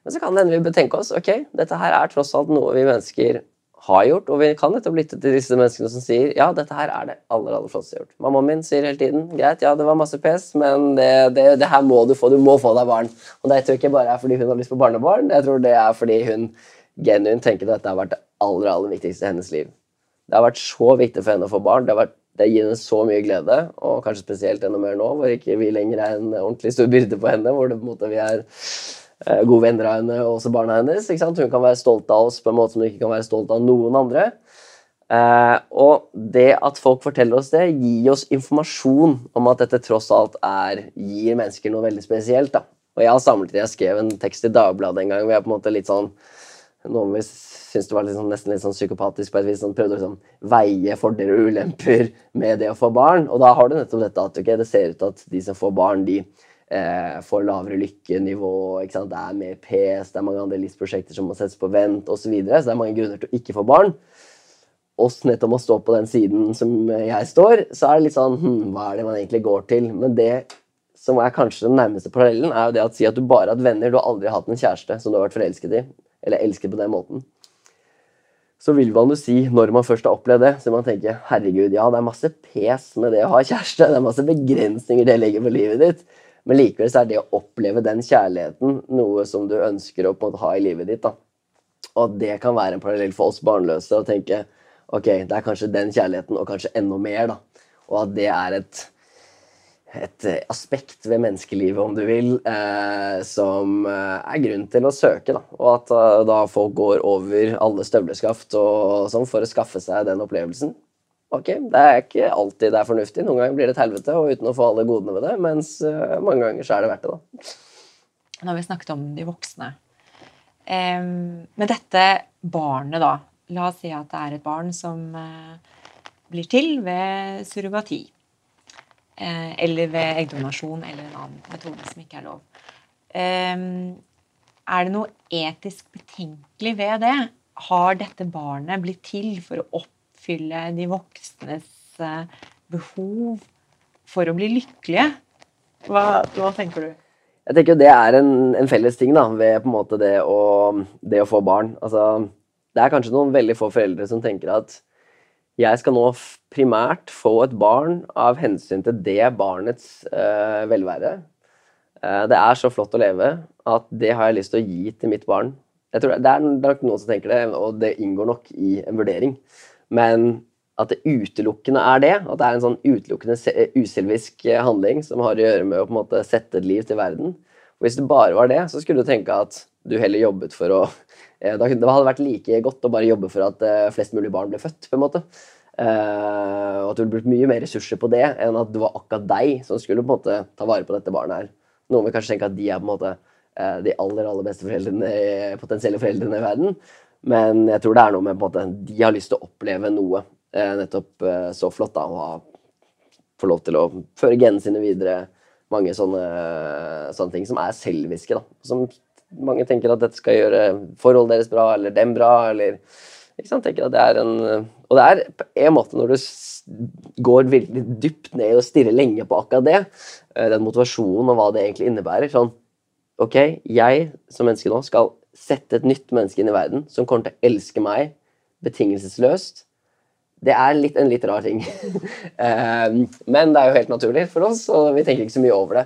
Men så kan det hende vi bør tenke oss ok, dette her er tross alt noe vi mennesker har gjort, og vi kan nettopp lytte til disse menneskene som sier ja, dette her er det aller aller flotteste jeg har gjort. Mammaen min sier hele tiden greit, ja, det var masse pes, men det, det, det, her må du få. Du må få deg barn. Og det tror jeg ikke bare er fordi hun har lyst på barnebarn, jeg tror det er fordi hun genuint tenker at dette har vært det aller aller viktigste i hennes liv. Det har vært så viktig for henne å få barn. Det, vært, det gir henne så mye glede, og kanskje spesielt enda mer nå, hvor ikke vi lenger er en ordentlig stor byrde på henne, hvor det på en måte vi er gode venner av henne og også barna hennes. Hun kan være stolt av oss på en måte som hun ikke kan være stolt av noen andre. Eh, og det at folk forteller oss det, gir oss informasjon om at dette tross alt er, gir mennesker noe veldig spesielt. da. Og Jeg har samlet jeg skrev en tekst i Dagbladet en gang hvor jeg på en måte litt sånn Noen vil synes det var sånn, nesten litt sånn psykopatisk på et vis. Sånn, prøvde å liksom, veie fordeler og ulemper med det å få barn. Og da har du nettopp dette at okay, det ser ut til at de som får barn, de eh, får lavere lykkenivå, det er mer pes, det er mange andre livsprosjekter som må settes på vent osv. Så, videre. så det er mange grunner til å ikke få barn. Oss nettopp å stå på den siden som jeg står, så er det litt sånn hm, Hva er det man egentlig går til? Men det som er kanskje den nærmeste parallellen, er jo det å si at du bare har hatt venner, du har aldri hatt en kjæreste som du har vært forelsket i, eller elsket på den måten. Så vil man jo si, når man først har opplevd det, så man tenker herregud, ja, det er masse pes med det å ha kjæreste, det er masse begrensninger det legger på livet ditt. Men likevel så er det å oppleve den kjærligheten noe som du ønsker å på en måte ha i livet ditt. da. Og det kan være en parallell for oss barnløse å tenke ok, det er kanskje den kjærligheten og kanskje enda mer. da. Og at det er et, et aspekt ved menneskelivet, om du vil, eh, som eh, er grunn til å søke. da. Og at uh, da folk går over alle støvleskaft og sånn for å skaffe seg den opplevelsen ok, det er ikke alltid det er fornuftig. Noen ganger blir det et helvete og uten å få alle godene ved det, mens uh, mange ganger så er det verdt det. da.
Nå har vi snakket om de voksne. Um, men dette barnet, da. La oss si at det er et barn som uh, blir til ved surrogati. Uh, eller ved eggdonasjon eller en annen metode som ikke er lov. Um, er det noe etisk betenkelig ved det? Har dette barnet blitt til for å opp oppfylle de voksnes eh, behov for å bli lykkelige. Hva, hva tenker du?
Jeg tenker Det er en, en felles ting da, ved det å, det å få barn. Altså, det er kanskje noen veldig få foreldre som tenker at jeg skal nå primært få et barn av hensyn til det barnets øh, velvære. Uh, det er så flott å leve at det har jeg lyst til å gi til mitt barn. Jeg tror det er nok noen som tenker det, og det inngår nok i en vurdering. Men at det utelukkende er det, at det er en sånn utelukkende uselvisk handling som har å gjøre med å på en måte sette et liv til verden. Og hvis det bare var det, så skulle du tenke at du heller jobbet for å *laughs* Eh, det hadde vært like godt å bare jobbe for at eh, flest mulig barn ble født. på en måte. Eh, og at du ville brukt mye mer ressurser på det enn at det var akkurat deg som skulle på en måte ta vare på dette barnet. her. Noen vil kanskje tenke at de er på en måte de aller aller beste foreldrene, potensielle foreldrene i verden. Men jeg tror det er noe med både de har lyst til å oppleve noe nettopp så flott. da, å Få lov til å føre genene sine videre. Mange sånne, sånne ting som er selviske. da, Som mange tenker at dette skal gjøre forholdet deres bra, eller dem bra, eller ikke sant? tenker at det er en, Og det er på en måte når du går virkelig dypt ned og stirrer lenge på akkurat det, eh, den motivasjonen og hva det egentlig innebærer sånn, Ok, jeg som menneske nå skal sette et nytt menneske inn i verden som kommer til å elske meg betingelsesløst. Det er litt, en litt rar ting. *laughs* Eh, men det er jo helt naturlig for oss, og vi tenker ikke så mye over det.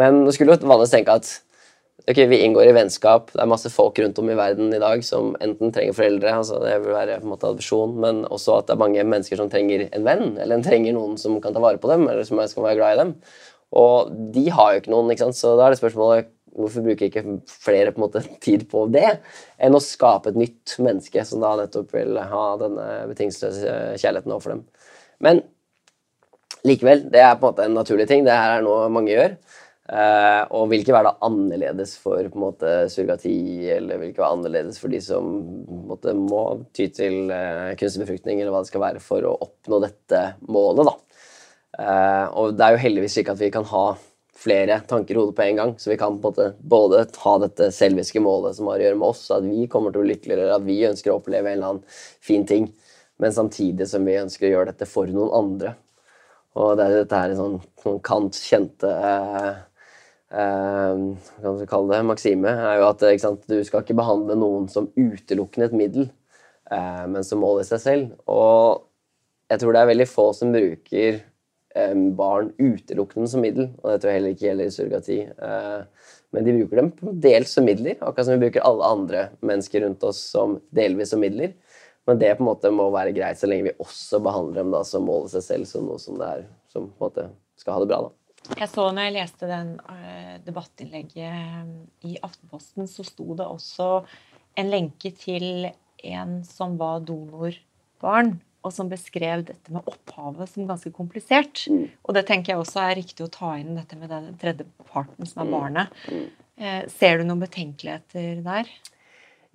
Men nå skulle jo vanligvis tenke at ok, vi inngår i vennskap. Det er masse folk rundt om i verden i dag som enten trenger foreldre, altså det vil være på en måte adopsjon, men også at det er mange mennesker som trenger en venn, eller en trenger noen som kan ta vare på dem, eller som skal være glad i dem. Og de har jo ikke noen, ikke sant? så da er det spørsmålet hvorfor bruker ikke flere på en måte tid på det enn å skape et nytt menneske som da nettopp vil ha denne betingelsesløse kjærligheten overfor dem. Men likevel, det er på en måte en naturlig ting. Det her er noe mange gjør. Uh, og vil ikke være da annerledes for på en måte, surrogati, eller vil ikke være annerledes for de som måte, må ty til uh, kunstig befruktning, eller hva det skal være for å oppnå dette målet. da. Uh, og det er jo heldigvis slik at vi kan ha flere tanker i hodet på en gang, så vi kan på en måte både ha dette selviske målet som har å gjøre med oss, at vi kommer til å bli lykkeligere, at vi ønsker å oppleve en eller annen fin ting, men samtidig som vi ønsker å gjøre dette for noen andre. Og det, dette er en sånn, sånn Kant kjente eh, kan du kalle det, maksime, er jo at sant, du skal ikke behandle noen som utelukkende et middel, eh, men som mål i seg selv. Og jeg tror det er veldig få som bruker eh, barn utelukkende som middel, og det tror jeg heller ikke gjelder i surrogati. Eh, men de bruker dem dels som midler, akkurat som vi bruker alle andre mennesker rundt oss som delvis som midler. Men det på en måte må være greit så lenge vi også behandler dem da som mål i seg selv, som noe som det er, som på en måte skal ha det bra. da.
Jeg så når jeg leste den uh, debattinnlegget eh, i Aftenposten, så sto det også en lenke til en som var donorbarn, og som beskrev dette med opphavet som ganske komplisert. Mm. Og det tenker jeg også er riktig å ta inn dette med den tredje parten, som er mm. barnet. Uh, ser du noen betenkeligheter der?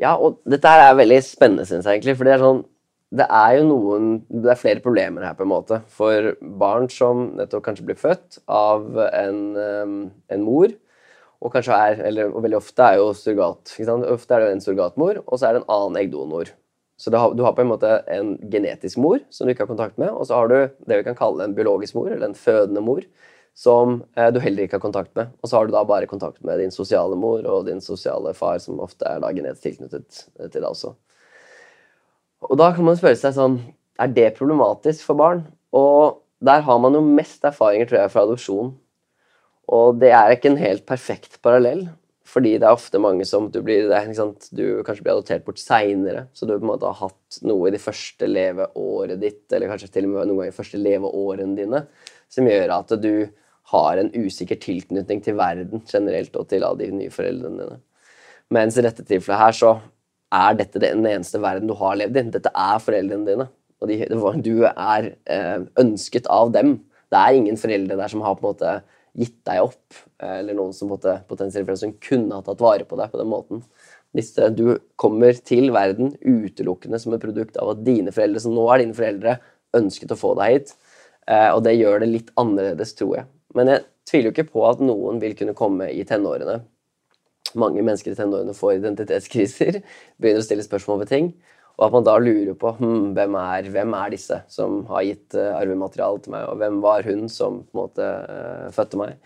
Ja, og dette her er veldig spennende, syns jeg egentlig. For det er sånn det er jo noen Det er flere problemer her, på en måte. For barn som nettopp kanskje blir født av en, en mor, og kanskje er Eller og veldig ofte er jo surrogat. Ofte er det en surrogatmor, og så er det en annen eggdonor. Så du har, du har, på en måte en genetisk mor som du ikke har kontakt med, og så har du det vi kan kalle en biologisk mor, eller en fødende mor, som eh, du heller ikke har kontakt med. Og så har du da bare kontakt med din sosiale mor og din sosiale far, som ofte er da genetisk tilknyttet til deg også. Og da kan man spørre seg sånn Er det problematisk for barn? Og der har man jo mest erfaringer, tror jeg, fra adopsjon. Og det er ikke en helt perfekt parallell, fordi det er ofte mange som du blir det, Du kanskje blir adoptert bort seinere, så du på en måte har hatt noe i det første leveåret ditt, eller kanskje til og med noen ganger i de første leveårene dine, som gjør at du har en usikker tilknytning til verden generelt og til alle de nye foreldrene dine. Mens i dette tilfellet her så er dette den eneste verden du har levd i. Dette er foreldrene dine. Og de, du er eh, ønsket av dem. Det er ingen foreldre der som har på en måte gitt deg opp, eh, eller noen som måtte, potensielt kunne ha tatt vare på deg på den måten. Hvis eh, du kommer til verden utelukkende som et produkt av at dine foreldre, som nå er dine foreldre, ønsket å få deg hit, og det gjør det litt annerledes, tror jeg. Men jeg tviler jo ikke på at noen vil kunne komme i tenårene mange mennesker i tenårene får identitetskriser, begynner å stille spørsmål ved ting, og at man da lurer på hm, hvem, er, hvem er disse som har gitt uh, arvemateriale til meg, og hvem var hun som på en måte uh, fødte meg?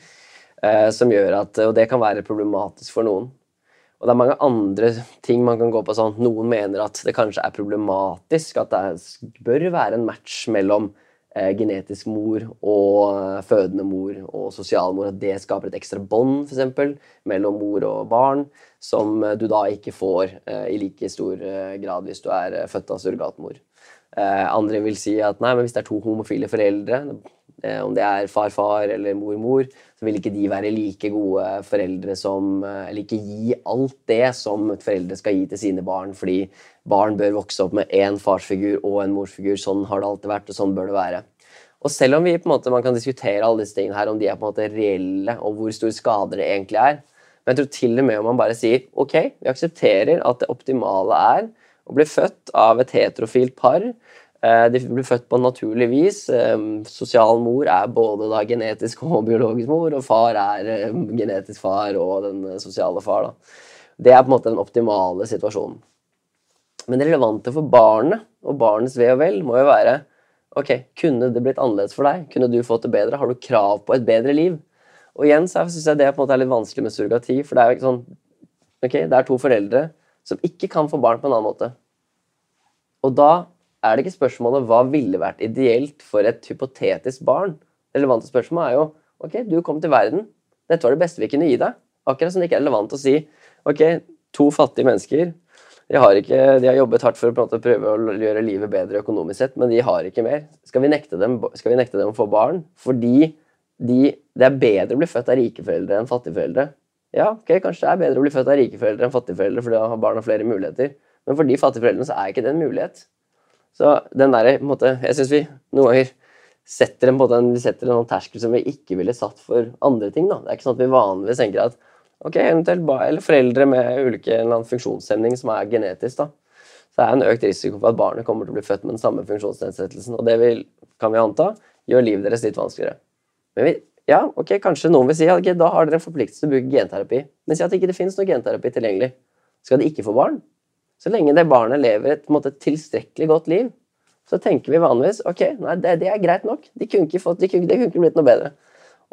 Uh, som gjør at, Og det kan være problematisk for noen. Og det er mange andre ting man kan gå på sånn. Noen mener at det kanskje er problematisk at det bør være en match mellom genetisk mor og eh, fødende mor og sosialmor. At det skaper et ekstra bånd f.eks. mellom mor og barn, som eh, du da ikke får eh, i like stor eh, grad hvis du er eh, født av surrogatmor. andre vil si at nei, men hvis det er to homofile foreldre Eh, om det er far-far eller mor-mor, så vil ikke de være like gode foreldre som eh, Eller ikke gi alt det som foreldre skal gi til sine barn, fordi barn bør vokse opp med én farsfigur og en morsfigur. Sånn har det alltid vært, og sånn bør det være. Og selv om vi på en måte, man kan diskutere alle disse tingene her, om de er på en måte reelle, og hvor store skader det egentlig er, men jeg tror til og med om man bare sier ok, vi aksepterer at det optimale er å bli født av et heterofilt par Eh, de blir født på naturlig vis. Eh, sosial mor er både da genetisk og biologisk mor, og far er eh, genetisk far og den sosiale far. Da. Det er på en måte den optimale situasjonen. Men det relevante for barnet og barnets ve og vel må jo være ok, kunne det blitt annerledes for deg? Kunne du fått det bedre? Har du krav på et bedre liv? Og igjen så syns jeg det på en måte er litt vanskelig med surrogati, for det er jo ikke sånn ok, det er to foreldre som ikke kan få barn på en annen måte. Og da er det ikke spørsmålet hva ville vært ideelt for et hypotetisk barn. Det relevante spørsmålet er jo ok, du kom til verden. Dette var det beste vi kunne gi deg. Akkurat som det ikke er relevant å si ok, to fattige mennesker de har, ikke, de har jobbet hardt for å prøve å gjøre livet bedre økonomisk sett, men de har ikke mer. Skal vi nekte dem, vi nekte dem å få barn fordi de, det er bedre å bli født av rike foreldre enn fattige foreldre? Ja, ok, kanskje det er bedre å bli født av rike foreldre enn fattige foreldre, fordi da har barna flere muligheter. Men for de fattige foreldrene så er ikke det en mulighet. Så den der, måte, Jeg syns vi noen ganger setter en, på vi setter en terskel som vi ikke ville satt for andre ting. da. Det er ikke sånn at vi vanligvis tenker at ok, eventuelt ba, eller foreldre med ulike eller annen funksjonshemning som er genetisk, da, så er det en økt risiko for at barnet kommer til å bli født med den samme funksjonsnedsettelsen. Og det vil, kan vi anta gjør livet deres litt vanskeligere. Men vi, ja, ok, kanskje noen vil si at okay, da har dere en forpliktelse til å bruke genterapi. Men si at det ikke finnes noe genterapi tilgjengelig. Skal de ikke få barn? Så lenge det barnet lever et måte, tilstrekkelig godt liv, så tenker vi vanligvis ok, nei, det, det er greit nok. De kunne de kunne, det kunne ikke blitt noe bedre.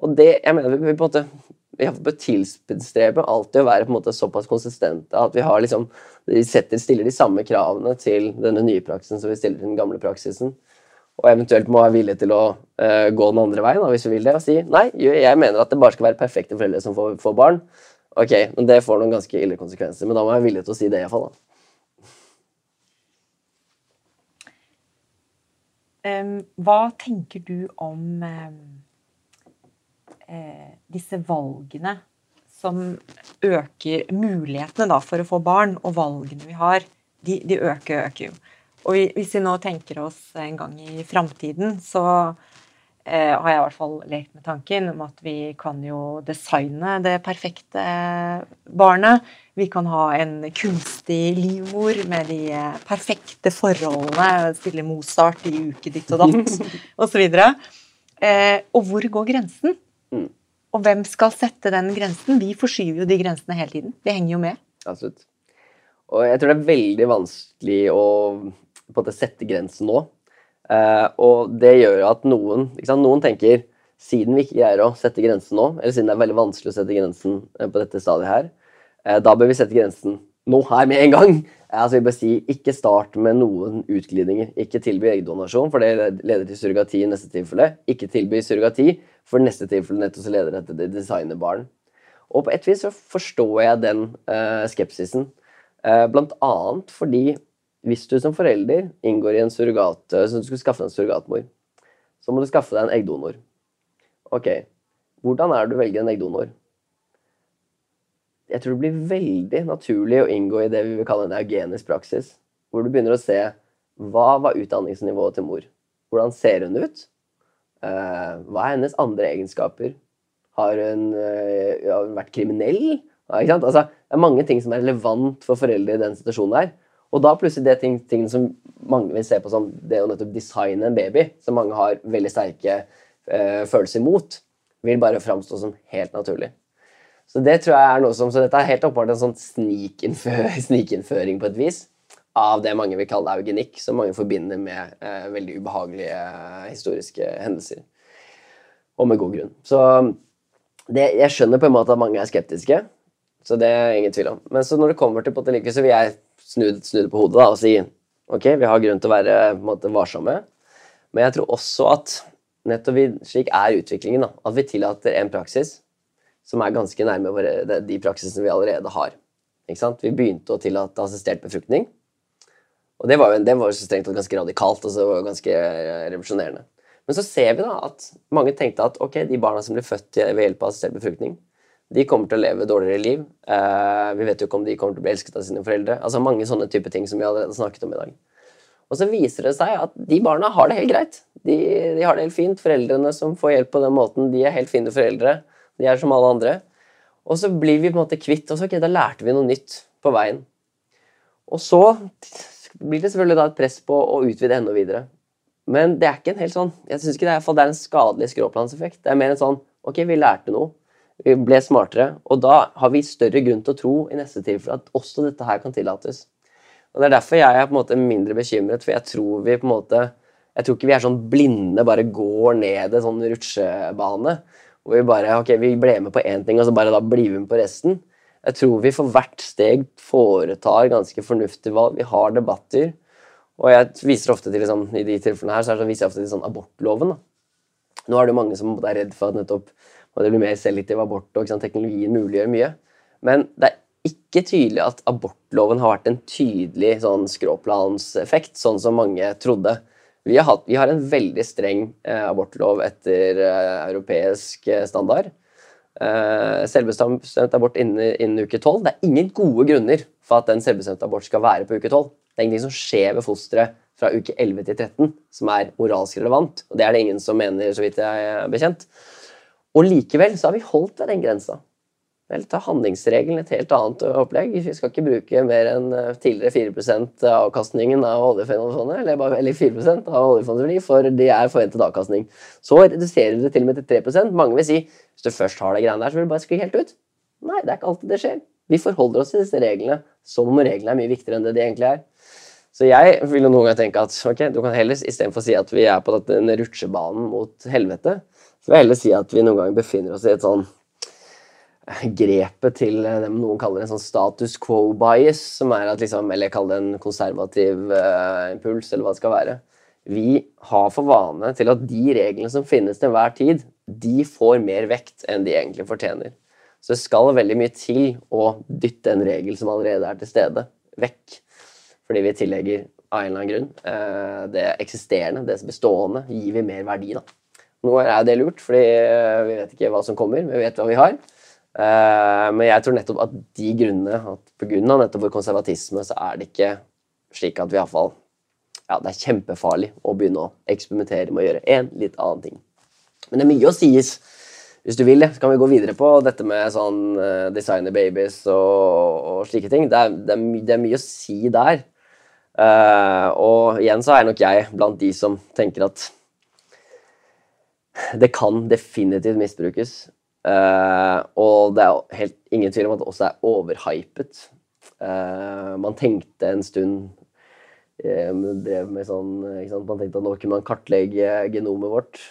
Og det, jeg mener vi på en måte vi bør tilstrebe alltid å være på en måte såpass konsistente at vi har liksom, vi setter, stiller de samme kravene til denne nye praksisen som vi stiller til den gamle praksisen. Og eventuelt må være villige til å uh, gå den andre veien da, hvis vi vil det, og si nei, jeg mener at det bare skal være perfekte foreldre som får, får barn. Ok, men Det får noen ganske ille konsekvenser, men da må jeg være villig til å si det iallfall.
Hva tenker du om eh, disse valgene som øker mulighetene da, for å få barn, og valgene vi har, de, de øker og øker jo. Og hvis vi nå tenker oss en gang i framtiden, så eh, har jeg i hvert fall lekt med tanken om at vi kan jo designe det perfekte barnet. Vi kan ha en kunstig livmor med de perfekte forholdene. stille Mozart i uke ditt og datt *laughs* osv. Eh, og hvor går grensen? Mm. Og hvem skal sette den grensen? Vi forskyver jo de grensene hele tiden. Vi henger jo med.
Absolutt. Og jeg tror det er veldig vanskelig å på en måte sette grensen nå. Eh, og det gjør at noen Noen tenker siden vi ikke greier å sette grensen nå, eller siden det er veldig vanskelig å sette grensen eh, på dette stadiet her, Eh, da bør vi sette grensen nå her med en gang. Altså vi bør si Ikke start med noen utglidninger. Ikke tilby eggdonasjon, for det leder til surrogati i neste tilfelle. Ikke tilby surrogati, for neste tilfelle nettopp så leder dette til designerbarn. Og på et vis så forstår jeg den uh, skepsisen. Uh, blant annet fordi hvis du som forelder inngår i en surrogat, så du skulle skaffe en surrogatmor, så må du skaffe deg en eggdonor. Ok, hvordan er det du velger en eggdonor? jeg tror det blir veldig naturlig å inngå i det vi vil kalle en eugenisk praksis. Hvor du begynner å se hva var utdanningsnivået til mor? Hvordan ser hun ut? Uh, hva er hennes andre egenskaper? Har hun, har hun vært kriminell? Altså, det er mange ting som er relevant for foreldre i den situasjonen her. Og da plutselig det ting, ting som mange vil se på som det å nettopp designe en baby, som mange har veldig sterke eh, følelser mot, vil bare framstå som helt naturlig. Så det tror jeg er noe som, så dette er helt åpenbart en sånn *laughs* snikinnføring, på et vis av det mange vil kalle eugenikk, som mange forbinder med eh, veldig ubehagelige eh, historiske hendelser. Og med god grunn. Så det, jeg skjønner på en måte at mange er skeptiske. Så det er ingen tvil om. Men så når det kommer til Potelike, så vil jeg snu, snu det på hodet da, og si ok, vi har grunn til å være måte, varsomme. Men jeg tror også at nettopp vi, slik er utviklingen, da, at vi tillater en praksis som er ganske nærme våre, de praksisene vi allerede har. Vi begynte å tillate assistert befruktning. Og det var jo, det var jo strengt ganske radikalt og så var det ganske revolusjonerende. Men så ser vi da at mange tenkte at ok, de barna som ble født ved hjelp av assistert befruktning, de kommer til å leve dårligere liv. Eh, vi vet jo ikke om de kommer til å bli elsket av sine foreldre. Altså Mange sånne type ting som vi allerede snakket om i dag. Og så viser det seg at de barna har det helt greit. De, de, har det helt fint. Foreldrene som får hjelp på den måten, de er helt fine foreldre. De er som alle andre. Og så blir vi på en måte kvitt oss. Ok, da lærte vi noe nytt på veien. Og så blir det selvfølgelig da et press på å utvide enda videre. Men det er ikke en helt sånn Jeg synes ikke det er, det er en skadelig skråplanseffekt. Det er mer en sånn Ok, vi lærte noe. Vi ble smartere. Og da har vi større grunn til å tro i neste tilfelle at også dette her kan tillates. Og Det er derfor jeg er på en måte mindre bekymret, for jeg tror vi på en måte jeg tror ikke vi er sånn blinde, bare går ned en sånn rutsjebane. Hvor vi bare ok, vi ble med på én ting, og så bare da blir vi med på resten. Jeg tror vi for hvert steg foretar ganske fornuftige valg. Vi har debatter. Og jeg viser ofte til liksom, i de tilfellene her, så, så viser jeg ofte til sånn abortloven. Da. Nå er det jo mange som er redd for at nettopp det blir mer selektiv abort, og teknologien muliggjør mye. Men det er ikke tydelig at abortloven har vært en tydelig sånn skråplanseffekt, sånn som mange trodde. Vi har, hatt, vi har en veldig streng eh, abortlov etter eh, europeisk eh, standard. Eh, selvbestemt abort innen, innen uke 12. Det er ingen gode grunner for at en selvbestemt abort skal være på uke 12. Det er ingenting som skjer ved fosteret fra uke 11 til 13 som er moralsk relevant. Og det er det ingen som mener, så vidt jeg er bekjent. Og likevel så har vi holdt ved den grensa. Vel, ta handlingsregelen et helt annet opplegg. Vi skal ikke bruke mer enn eh, tidligere 4 av avkastningen av oljefondet, eller, eller 4% av oljefondsverdi, for det er forventet avkastning. Så reduserer du det til og med til 3 Mange vil si hvis du først har det greiene der, så vil du bare skli helt ut. Nei, det er ikke alltid det skjer. Vi forholder oss til disse reglene som om reglene er mye viktigere enn det de egentlig er. Så jeg vil jo noen ganger tenke at ok, du kan heller istedenfor si at vi er på denne rutsjebanen mot helvete, så vil jeg heller si at vi noen ganger befinner oss i et sånn eh, grepet til det noen kaller en sånn status quo bias, som er at liksom, eller kall det en konservativ uh, impuls, eller hva det skal være. Vi har for vane til at de reglene som finnes til enhver tid, de får mer vekt enn de egentlig fortjener. Så det skal veldig mye til å dytte en regel som allerede er til stede, vekk. Fordi vi tillegger av en eller annen grunn det eksisterende, det bestående, gir vi mer verdi. da. Nå er det lurt, fordi eh, vi vet ikke hva som kommer, vi vet hva vi har. Eh, men jeg tror nettopp at de grunnene, at pga. nettopp vår konservatisme, så er det ikke slik at vi iallfall ja, Det er kjempefarlig å begynne å eksperimentere med å gjøre en litt annen ting. Men det er mye å sies. Hvis du vil, så kan vi gå videre på dette med sånn uh, designer babies og, og, slike ting. Det er, det, er my, det er, mye å si der. Uh, og igjen så er nok jeg blant de som tenker at det kan definitivt misbrukes. Uh, og det er helt ingen tvil om at det også er overhypet. Uh, man tenkte en stund uh, drev med sånn, Man tenkte at nå kunne man kartlegge genomet vårt.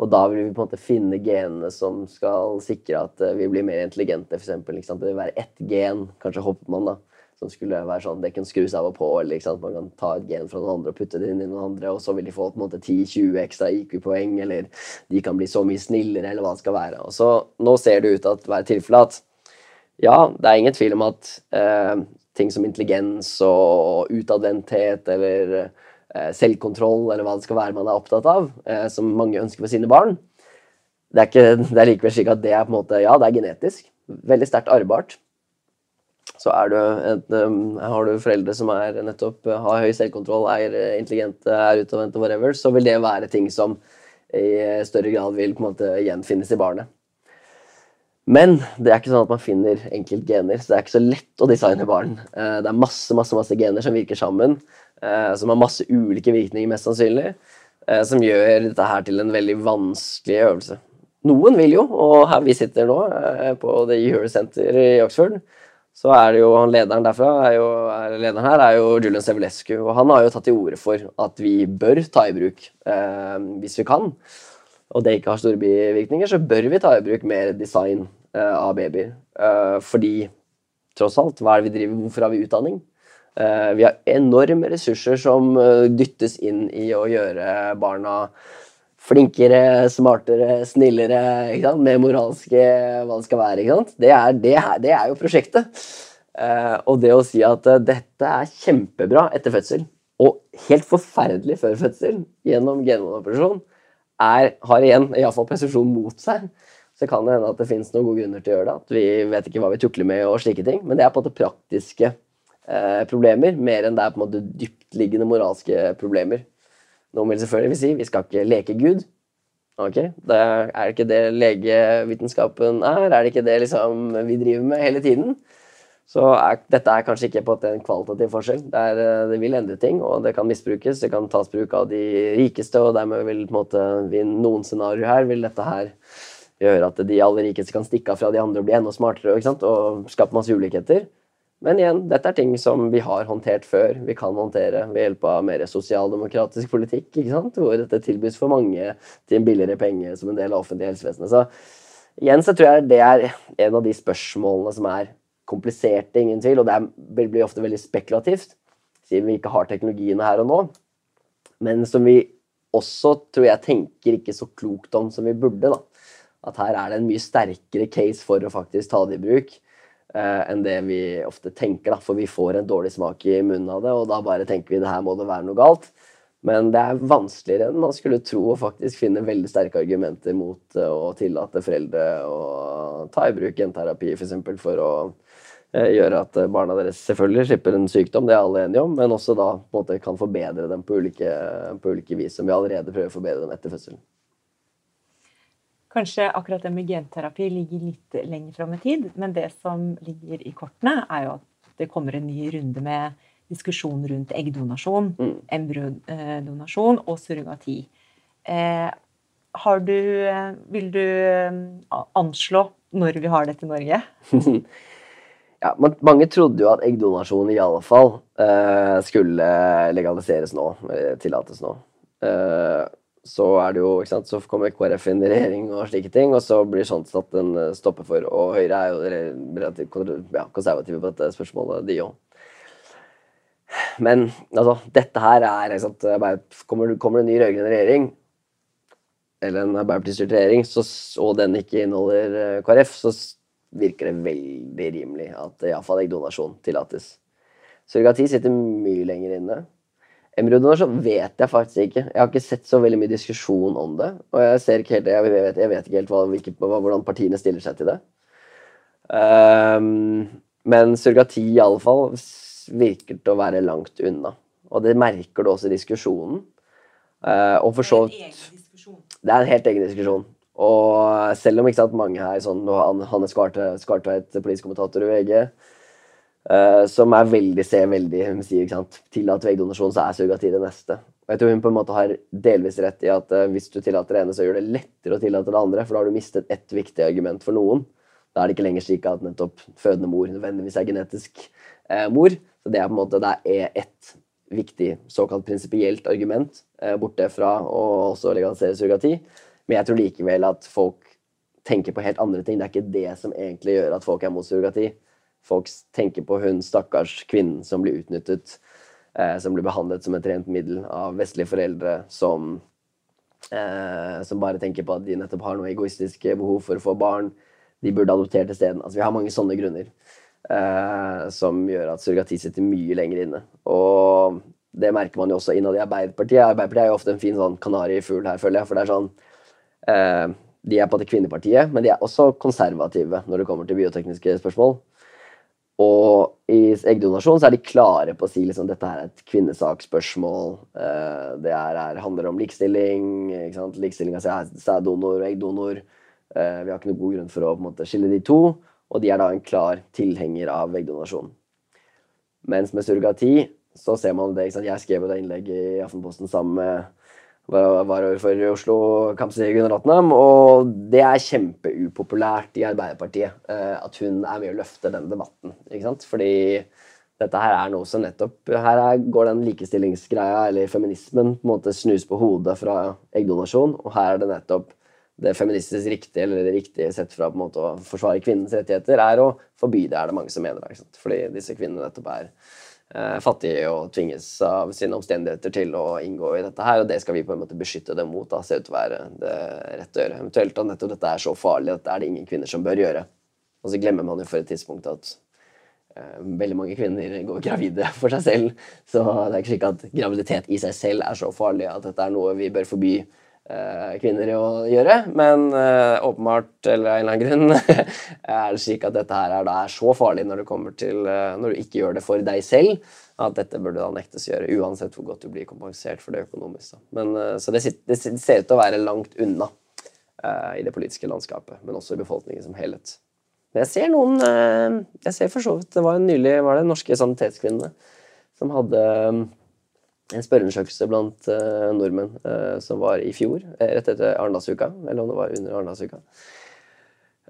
Og da vil vi på en måte finne genene som skal sikre at vi blir mer intelligente. For eksempel, det vil være ett gen, kanskje hopper man da, som skulle være sånn, Det kan skrus av og på. eller Man kan ta et gen fra noen andre og putte det inn i noen andre, og så vil de få på en måte 10-20 ekstra IQ-poeng, eller de kan bli så mye snillere, eller hva det skal være. Og så Nå ser det ut til å være tilfellet at ja, det er ingen tvil om at eh, ting som intelligens og utadvendthet eller eh, selvkontroll, eller hva det skal være man er opptatt av, eh, som mange ønsker for sine barn, det er, ikke, det er likevel slik at det er på en måte, ja, det er genetisk. Veldig sterkt arvbart så er du et, um, har du foreldre som er nettopp uh, har høy selvkontroll, er uh, intelligente, er utadvendte, whatever, så vil det være ting som i større grad vil på en måte gjenfinnes i barnet. Men det er ikke sånn at man finner enkeltgener, så det er ikke så lett å designe barn. Uh, det er masse masse, masse gener som virker sammen, som har masse ulike virkninger, mest sannsynlig, som gjør dette her til en veldig vanskelig øvelse. Noen vil jo, og her vi sitter nå, på The Euro Center i Oxford, så er det jo han lederen derfra er jo, er lederen her er jo Julian Sevelescu. Og han har jo tatt til orde for at vi bør ta i bruk, eh, hvis vi kan, og det ikke har store bivirkninger, så bør vi ta i bruk mer design eh, av babyer. Eh, fordi tross alt. Hva er det vi driver, Hvorfor har vi utdanning? Uh, vi har enorme ressurser som uh, dyttes inn i å gjøre barna flinkere, smartere, snillere, mer moralske, hva det skal være. Det er, det, det, er, jo prosjektet. Uh, og det å si at dette er kjempebra etter fødsel, og helt forferdelig før fødsel gjennom genmanoperasjon, har igjen iallfall presisjon mot seg så kan det hende at det finnes noen gode grunner til å gjøre det. At vi vet ikke hva vi tukler med og slike ting. Men det er på en måte praktiske eh, problemer, mer enn det er på en måte dyptliggende moralske problemer. Noen vil selvfølgelig si vi skal ikke leke Gud. Ok, det er det ikke det legevitenskapen er? Er det ikke det liksom vi driver med hele tiden? Så er, dette er kanskje ikke på en kvalitativ forskjell. Det, er, eh, det, vil endre ting, og det kan misbrukes. Det kan tas bruk av de rikeste, og dermed vil på en måte, i noen scenarioer her vil dette her gjøre at de aller rikeste kan stikke av fra de andre og bli enda smartere og skape masse ulikheter. Men igjen, dette er ting som vi har håndtert før. Vi kan håndtere ved hjelp av mer sosialdemokratisk politikk, ikke sant? hvor dette tilbys for mange til en billigere penge som en del av offentlig helsevesenet. Så igjen så tror jeg det er en av de spørsmålene som er kompliserte, ingen tvil, og det blir ofte veldig spekulativt, siden vi ikke har teknologiene her og nå. Men som vi også, tror jeg, tenker ikke så klokt om som vi burde. da at her er det en mye sterkere case for å faktisk ta det i bruk enn det vi ofte tenker. Da. For vi får en dårlig smak i munnen av det, og da bare tenker vi det her må det være noe galt. Men det er vanskeligere enn man skulle tro å faktisk finne veldig sterke argumenter mot eh, å tillate foreldre å ta i bruk genterapi f.eks. For, for å eh, gjøre at barna deres selvfølgelig slipper en sykdom, det er alle enige om, men også da på en måte kan forbedre dem på ulike, på ulike vis, som vi allerede prøver å forbedre dem etter fødselen.
Kanskje akkurat det med genterapi ligger litt lenger fram i tid, men det som ligger i kortene, er jo at det kommer en ny runde med diskusjon rundt eggdonasjon, mm. embryodonasjon og surrogati. Eh, har du Vil du eh, anslå når vi har dette i Norge? *laughs*
ja, mange trodde jo at eggdonasjon i alle fall eh, skulle legaliseres nå, tillates nå. Eh, så er det jo, ikke sant, så kommer KrF inn i regjering og slike ting, og så blir sånn satt en eh, stopper for. Og Høyre er jo relativt ja, konservative på dette spørsmålet, de òg. Men altså, dette her er ikke sant, kommer, kommer det en ny rød-grønn regjering, eller en Arbeiderparti-styrt regjering, så, og den ikke inneholder eh, KrF, så virker det veldig rimelig at iallfall eggdonasjon tillates. Surrogati sitter mye lenger inne. Embryodonasjon vet jeg faktisk ikke. Jeg har ikke sett så veldig mye diskusjon om det. Og jeg, ser ikke helt, jeg, vet, jeg vet ikke helt hva, hvilke, hvordan partiene stiller seg til det. Um, men surrogati i alle fall virker til å være langt unna. Og det merker du også i diskusjonen. Uh, og for så vidt Det er en helt egen diskusjon. Og selv om ikke sant, mange her, sånn Hanne Skartveit, politisk kommentator i VG, Uh, som er veldig, ser veldig Hun sier ikke sant, tillat veggdonasjon, så er surrogati det neste. Og jeg tror hun på en måte har delvis rett i at uh, hvis du tillater det ene, så gjør det lettere å tillate det andre, for da har du mistet ett viktig argument for noen. Da er det ikke lenger slik at nettopp fødende mor nødvendigvis er genetisk uh, mor. Så det er på en måte det er ett viktig såkalt prinsipielt argument borte fra å også legalisere surrogati. Men jeg tror likevel at folk tenker på helt andre ting. Det er ikke det som egentlig gjør at folk er mot surrogati folk tenker på hun stakkars kvinnen som blir utnyttet, eh, som blir behandlet som et rent middel av vestlige foreldre som, eh, som bare tenker på at de nettopp har noe egoistiske behov for å få barn. De burde adoptert isteden. Altså, vi har mange sånne grunner eh, som gjør at surrogati sitter mye lenger inne. Og det merker man jo også innad i Arbeiderpartiet. Arbeiderpartiet er jo ofte en fin sånn kanarifugl her, føler jeg. For det er sånn eh, De er på det kvinnepartiet, men de er også konservative når det kommer til biotekniske spørsmål. Og i eggdonasjon så er de klare på å si liksom, dette er et kvinnesaksspørsmål. Uh, det er, er, handler om likestilling. Likestilling av sæddonor og eggdonor. Uh, vi har ikke noen god grunn for å måte, skille de to. Og de er da en klar tilhenger av eggdonasjon. Mens med surrogati så ser man det. Jeg skrev jo det innlegget i Aftenposten sammen med varaordfører i Oslo, Kamzy Gunaratnam. Og det er kjempeupopulært i Arbeiderpartiet eh, at hun er med å løfte den debatten. ikke sant? Fordi dette her er noe som nettopp Her går den likestillingsgreia, eller feminismen, på en måte snus på hodet fra eggdonasjon. Og her er det nettopp det feministisk riktige, eller det riktige sett fra på en måte å forsvare kvinnens rettigheter, er å forby det, er det mange som mener. Ikke sant? Fordi disse kvinnene nettopp er fattige og tvinges av sine omstendigheter til å inngå i dette her, og det skal vi på en måte beskytte dem mot. da, ser ut til å være det rette å gjøre. Eventuelt at nettopp dette er så farlig at det er det ingen kvinner som bør gjøre. Og så glemmer man jo for et tidspunkt at uh, veldig mange kvinner går gravide for seg selv, så det er ikke slik at graviditet i seg selv er så farlig at dette er noe vi bør forby eh, kvinner å gjøre. Men eh, åpenbart, eller av en eller annen grunn, *laughs* er det slik at dette her er, er så farlig når, til, eh, når du ikke gjør det for deg selv, at dette burde da nektes å gjøre, uansett hvor godt du blir kompensert for det økonomisk. Eh, så det, det ser ut til å være langt unna eh, i det politiske landskapet, men også i befolkningen som helhet. Men jeg ser noen eh, Jeg ser for så vidt Det var en nylig var det norske sanitetskvinnene som hadde eh, en spørreundersøkelse blant uh, nordmenn uh, som var i fjor, eh, rett etter Arendalsuka, eller om det var under Arendalsuka.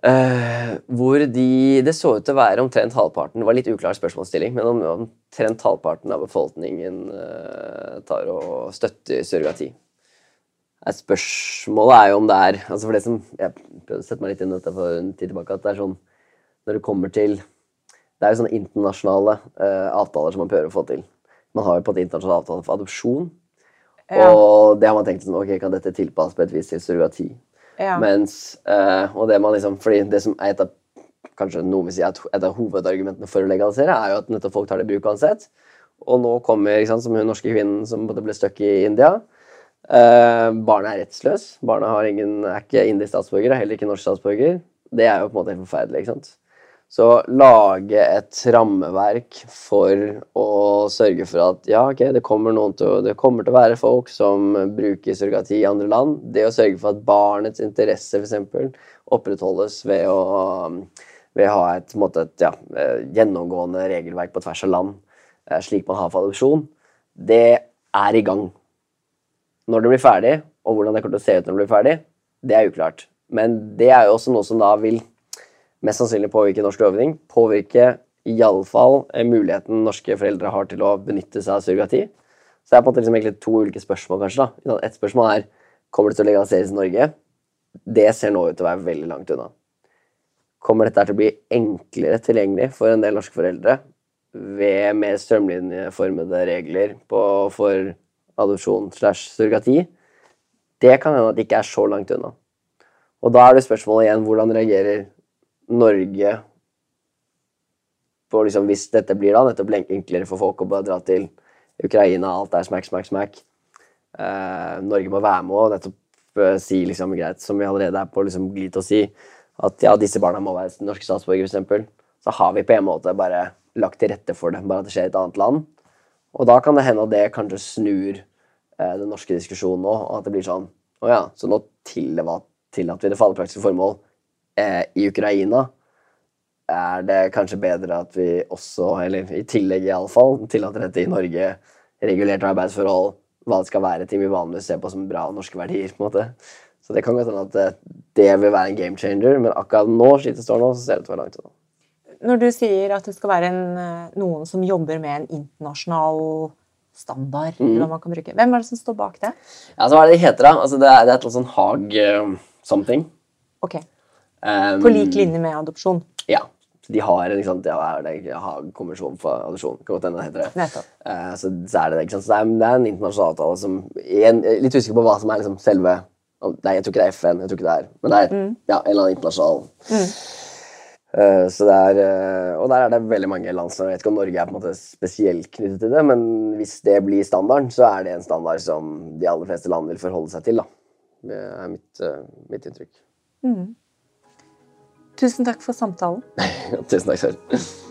Uh, hvor de Det så ut til å være omtrent halvparten Det var litt uklar spørsmålsstilling, men om, omtrent halvparten av befolkningen tar og støtter surrogati. Eh, Spørsmålet er jo om det er altså for det som, Jeg prøvde å sette meg litt inn i dette for en tid tilbake. at det er sånn, Når det kommer til Det er jo sånne internasjonale avtaler som man prøver å få til. Man har jo på en internasjonal avtale for adopsjon.
Ja.
Og det har man tenkt sånn, ok, kan dette tilpasses på et vis til surrogati?
Ja.
Mens, eh, og det man liksom, fordi det som er et av kanskje noen vil si at et, av hovedargumentene for å legalisere, er jo at nettopp folk tar det i bruk uansett. Og nå kommer, sant, som hun norske kvinnen som ble stuck i India. Eh, barnet er rettsløs. Barnet har ingen, er ikke indisk statsborger, er heller ikke norsk statsborger. Det er jo på en måte helt forferdelig. ikke sant? Så lage et rammeverk for å sørge for at ja, ok, det kommer, til, det kommer til å være folk som bruker surrogati i andre land. Det å sørge for at barnets interesse eksempel, opprettholdes ved å, ved å ha et, måte, et ja, eh, gjennomgående regelverk på tvers av land, eh, slik man har for adopsjon, det er i gang. Når det blir ferdig, og hvordan det kommer til å se ut når det blir ferdig, det er uklart. Men det er jo også noe som da vil mest sannsynlig påvirke norsk lovgivning. Påvirke iallfall muligheten norske foreldre har til å benytte seg av surrogati. Så det er på en måte liksom egentlig to ulike spørsmål, kanskje. da. Et spørsmål er kommer det til å legaliseres i Norge. Det ser nå ut til å være veldig langt unna. Kommer dette til å bli enklere tilgjengelig for en del norske foreldre ved mer strømlinjeformede regler på, for adopsjon slash surrogati? Det kan hende at det ikke er så langt unna. Og da er det spørsmålet igjen hvordan reagerer Norge for liksom, hvis dette blir da nettopp enklere for folk å bare dra til Ukraina, alt er smack, smack, smack. Eh, Norge må være med og nettopp eh, si liksom greit, som vi allerede er på liksom, glid til å si, at ja, disse barna må være norske statsborgere, f.eks. Så har vi på en måte bare lagt til rette for det, bare at det skjer i et annet land. Og da kan det hende at det kanskje snur eh, den norske diskusjonen nå, og at det blir sånn Å ja, så nå tillater vi det for alle praktiske formål eh, i Ukraina. Er det kanskje bedre at vi også, eller i tillegg iallfall, tillater dette i Norge? Regulerte arbeidsforhold, hva det skal være, ting vi vanligvis ser på som bra norske verdier. på en måte. Så det kan godt hende at det, det vil være en game changer, men akkurat nå, slik det står nå, så ser det ut til å være langt unna.
Når du sier at det skal være en, eh, noen som jobber med en internasjonal standard,
Mm.
eller hva man kan bruke. Hvem er det som står bak det?
Ja, så Hva er det det heter, da? Altså, det, er, det er et eller annet sånn Haag eh, something.
Ok,
Um,
På lik linje med adopsjon.
Ja. De har ja, er det, Haag-konvensjon for adopsjon. Kan godt hende det heter det. Eh, så, så er det ikke sant? Så det er, det er en internasjonal avtale som en, jeg er Litt usikker på hva som er liksom selve Nei, jeg tror ikke det er FN, jeg tror ikke det er Men det er ja, en eller annen internasjonal Eh, så det er, uh, og der er det veldig mange land som Jeg vet ikke om Norge er på en måte spesielt knyttet til det, men hvis det blir standarden, så er det en standard som de aller fleste land vil forholde seg til. da. Det er mitt, uh, mitt inntrykk.
Tusen takk for samtalen. *laughs*
Tusen takk selv.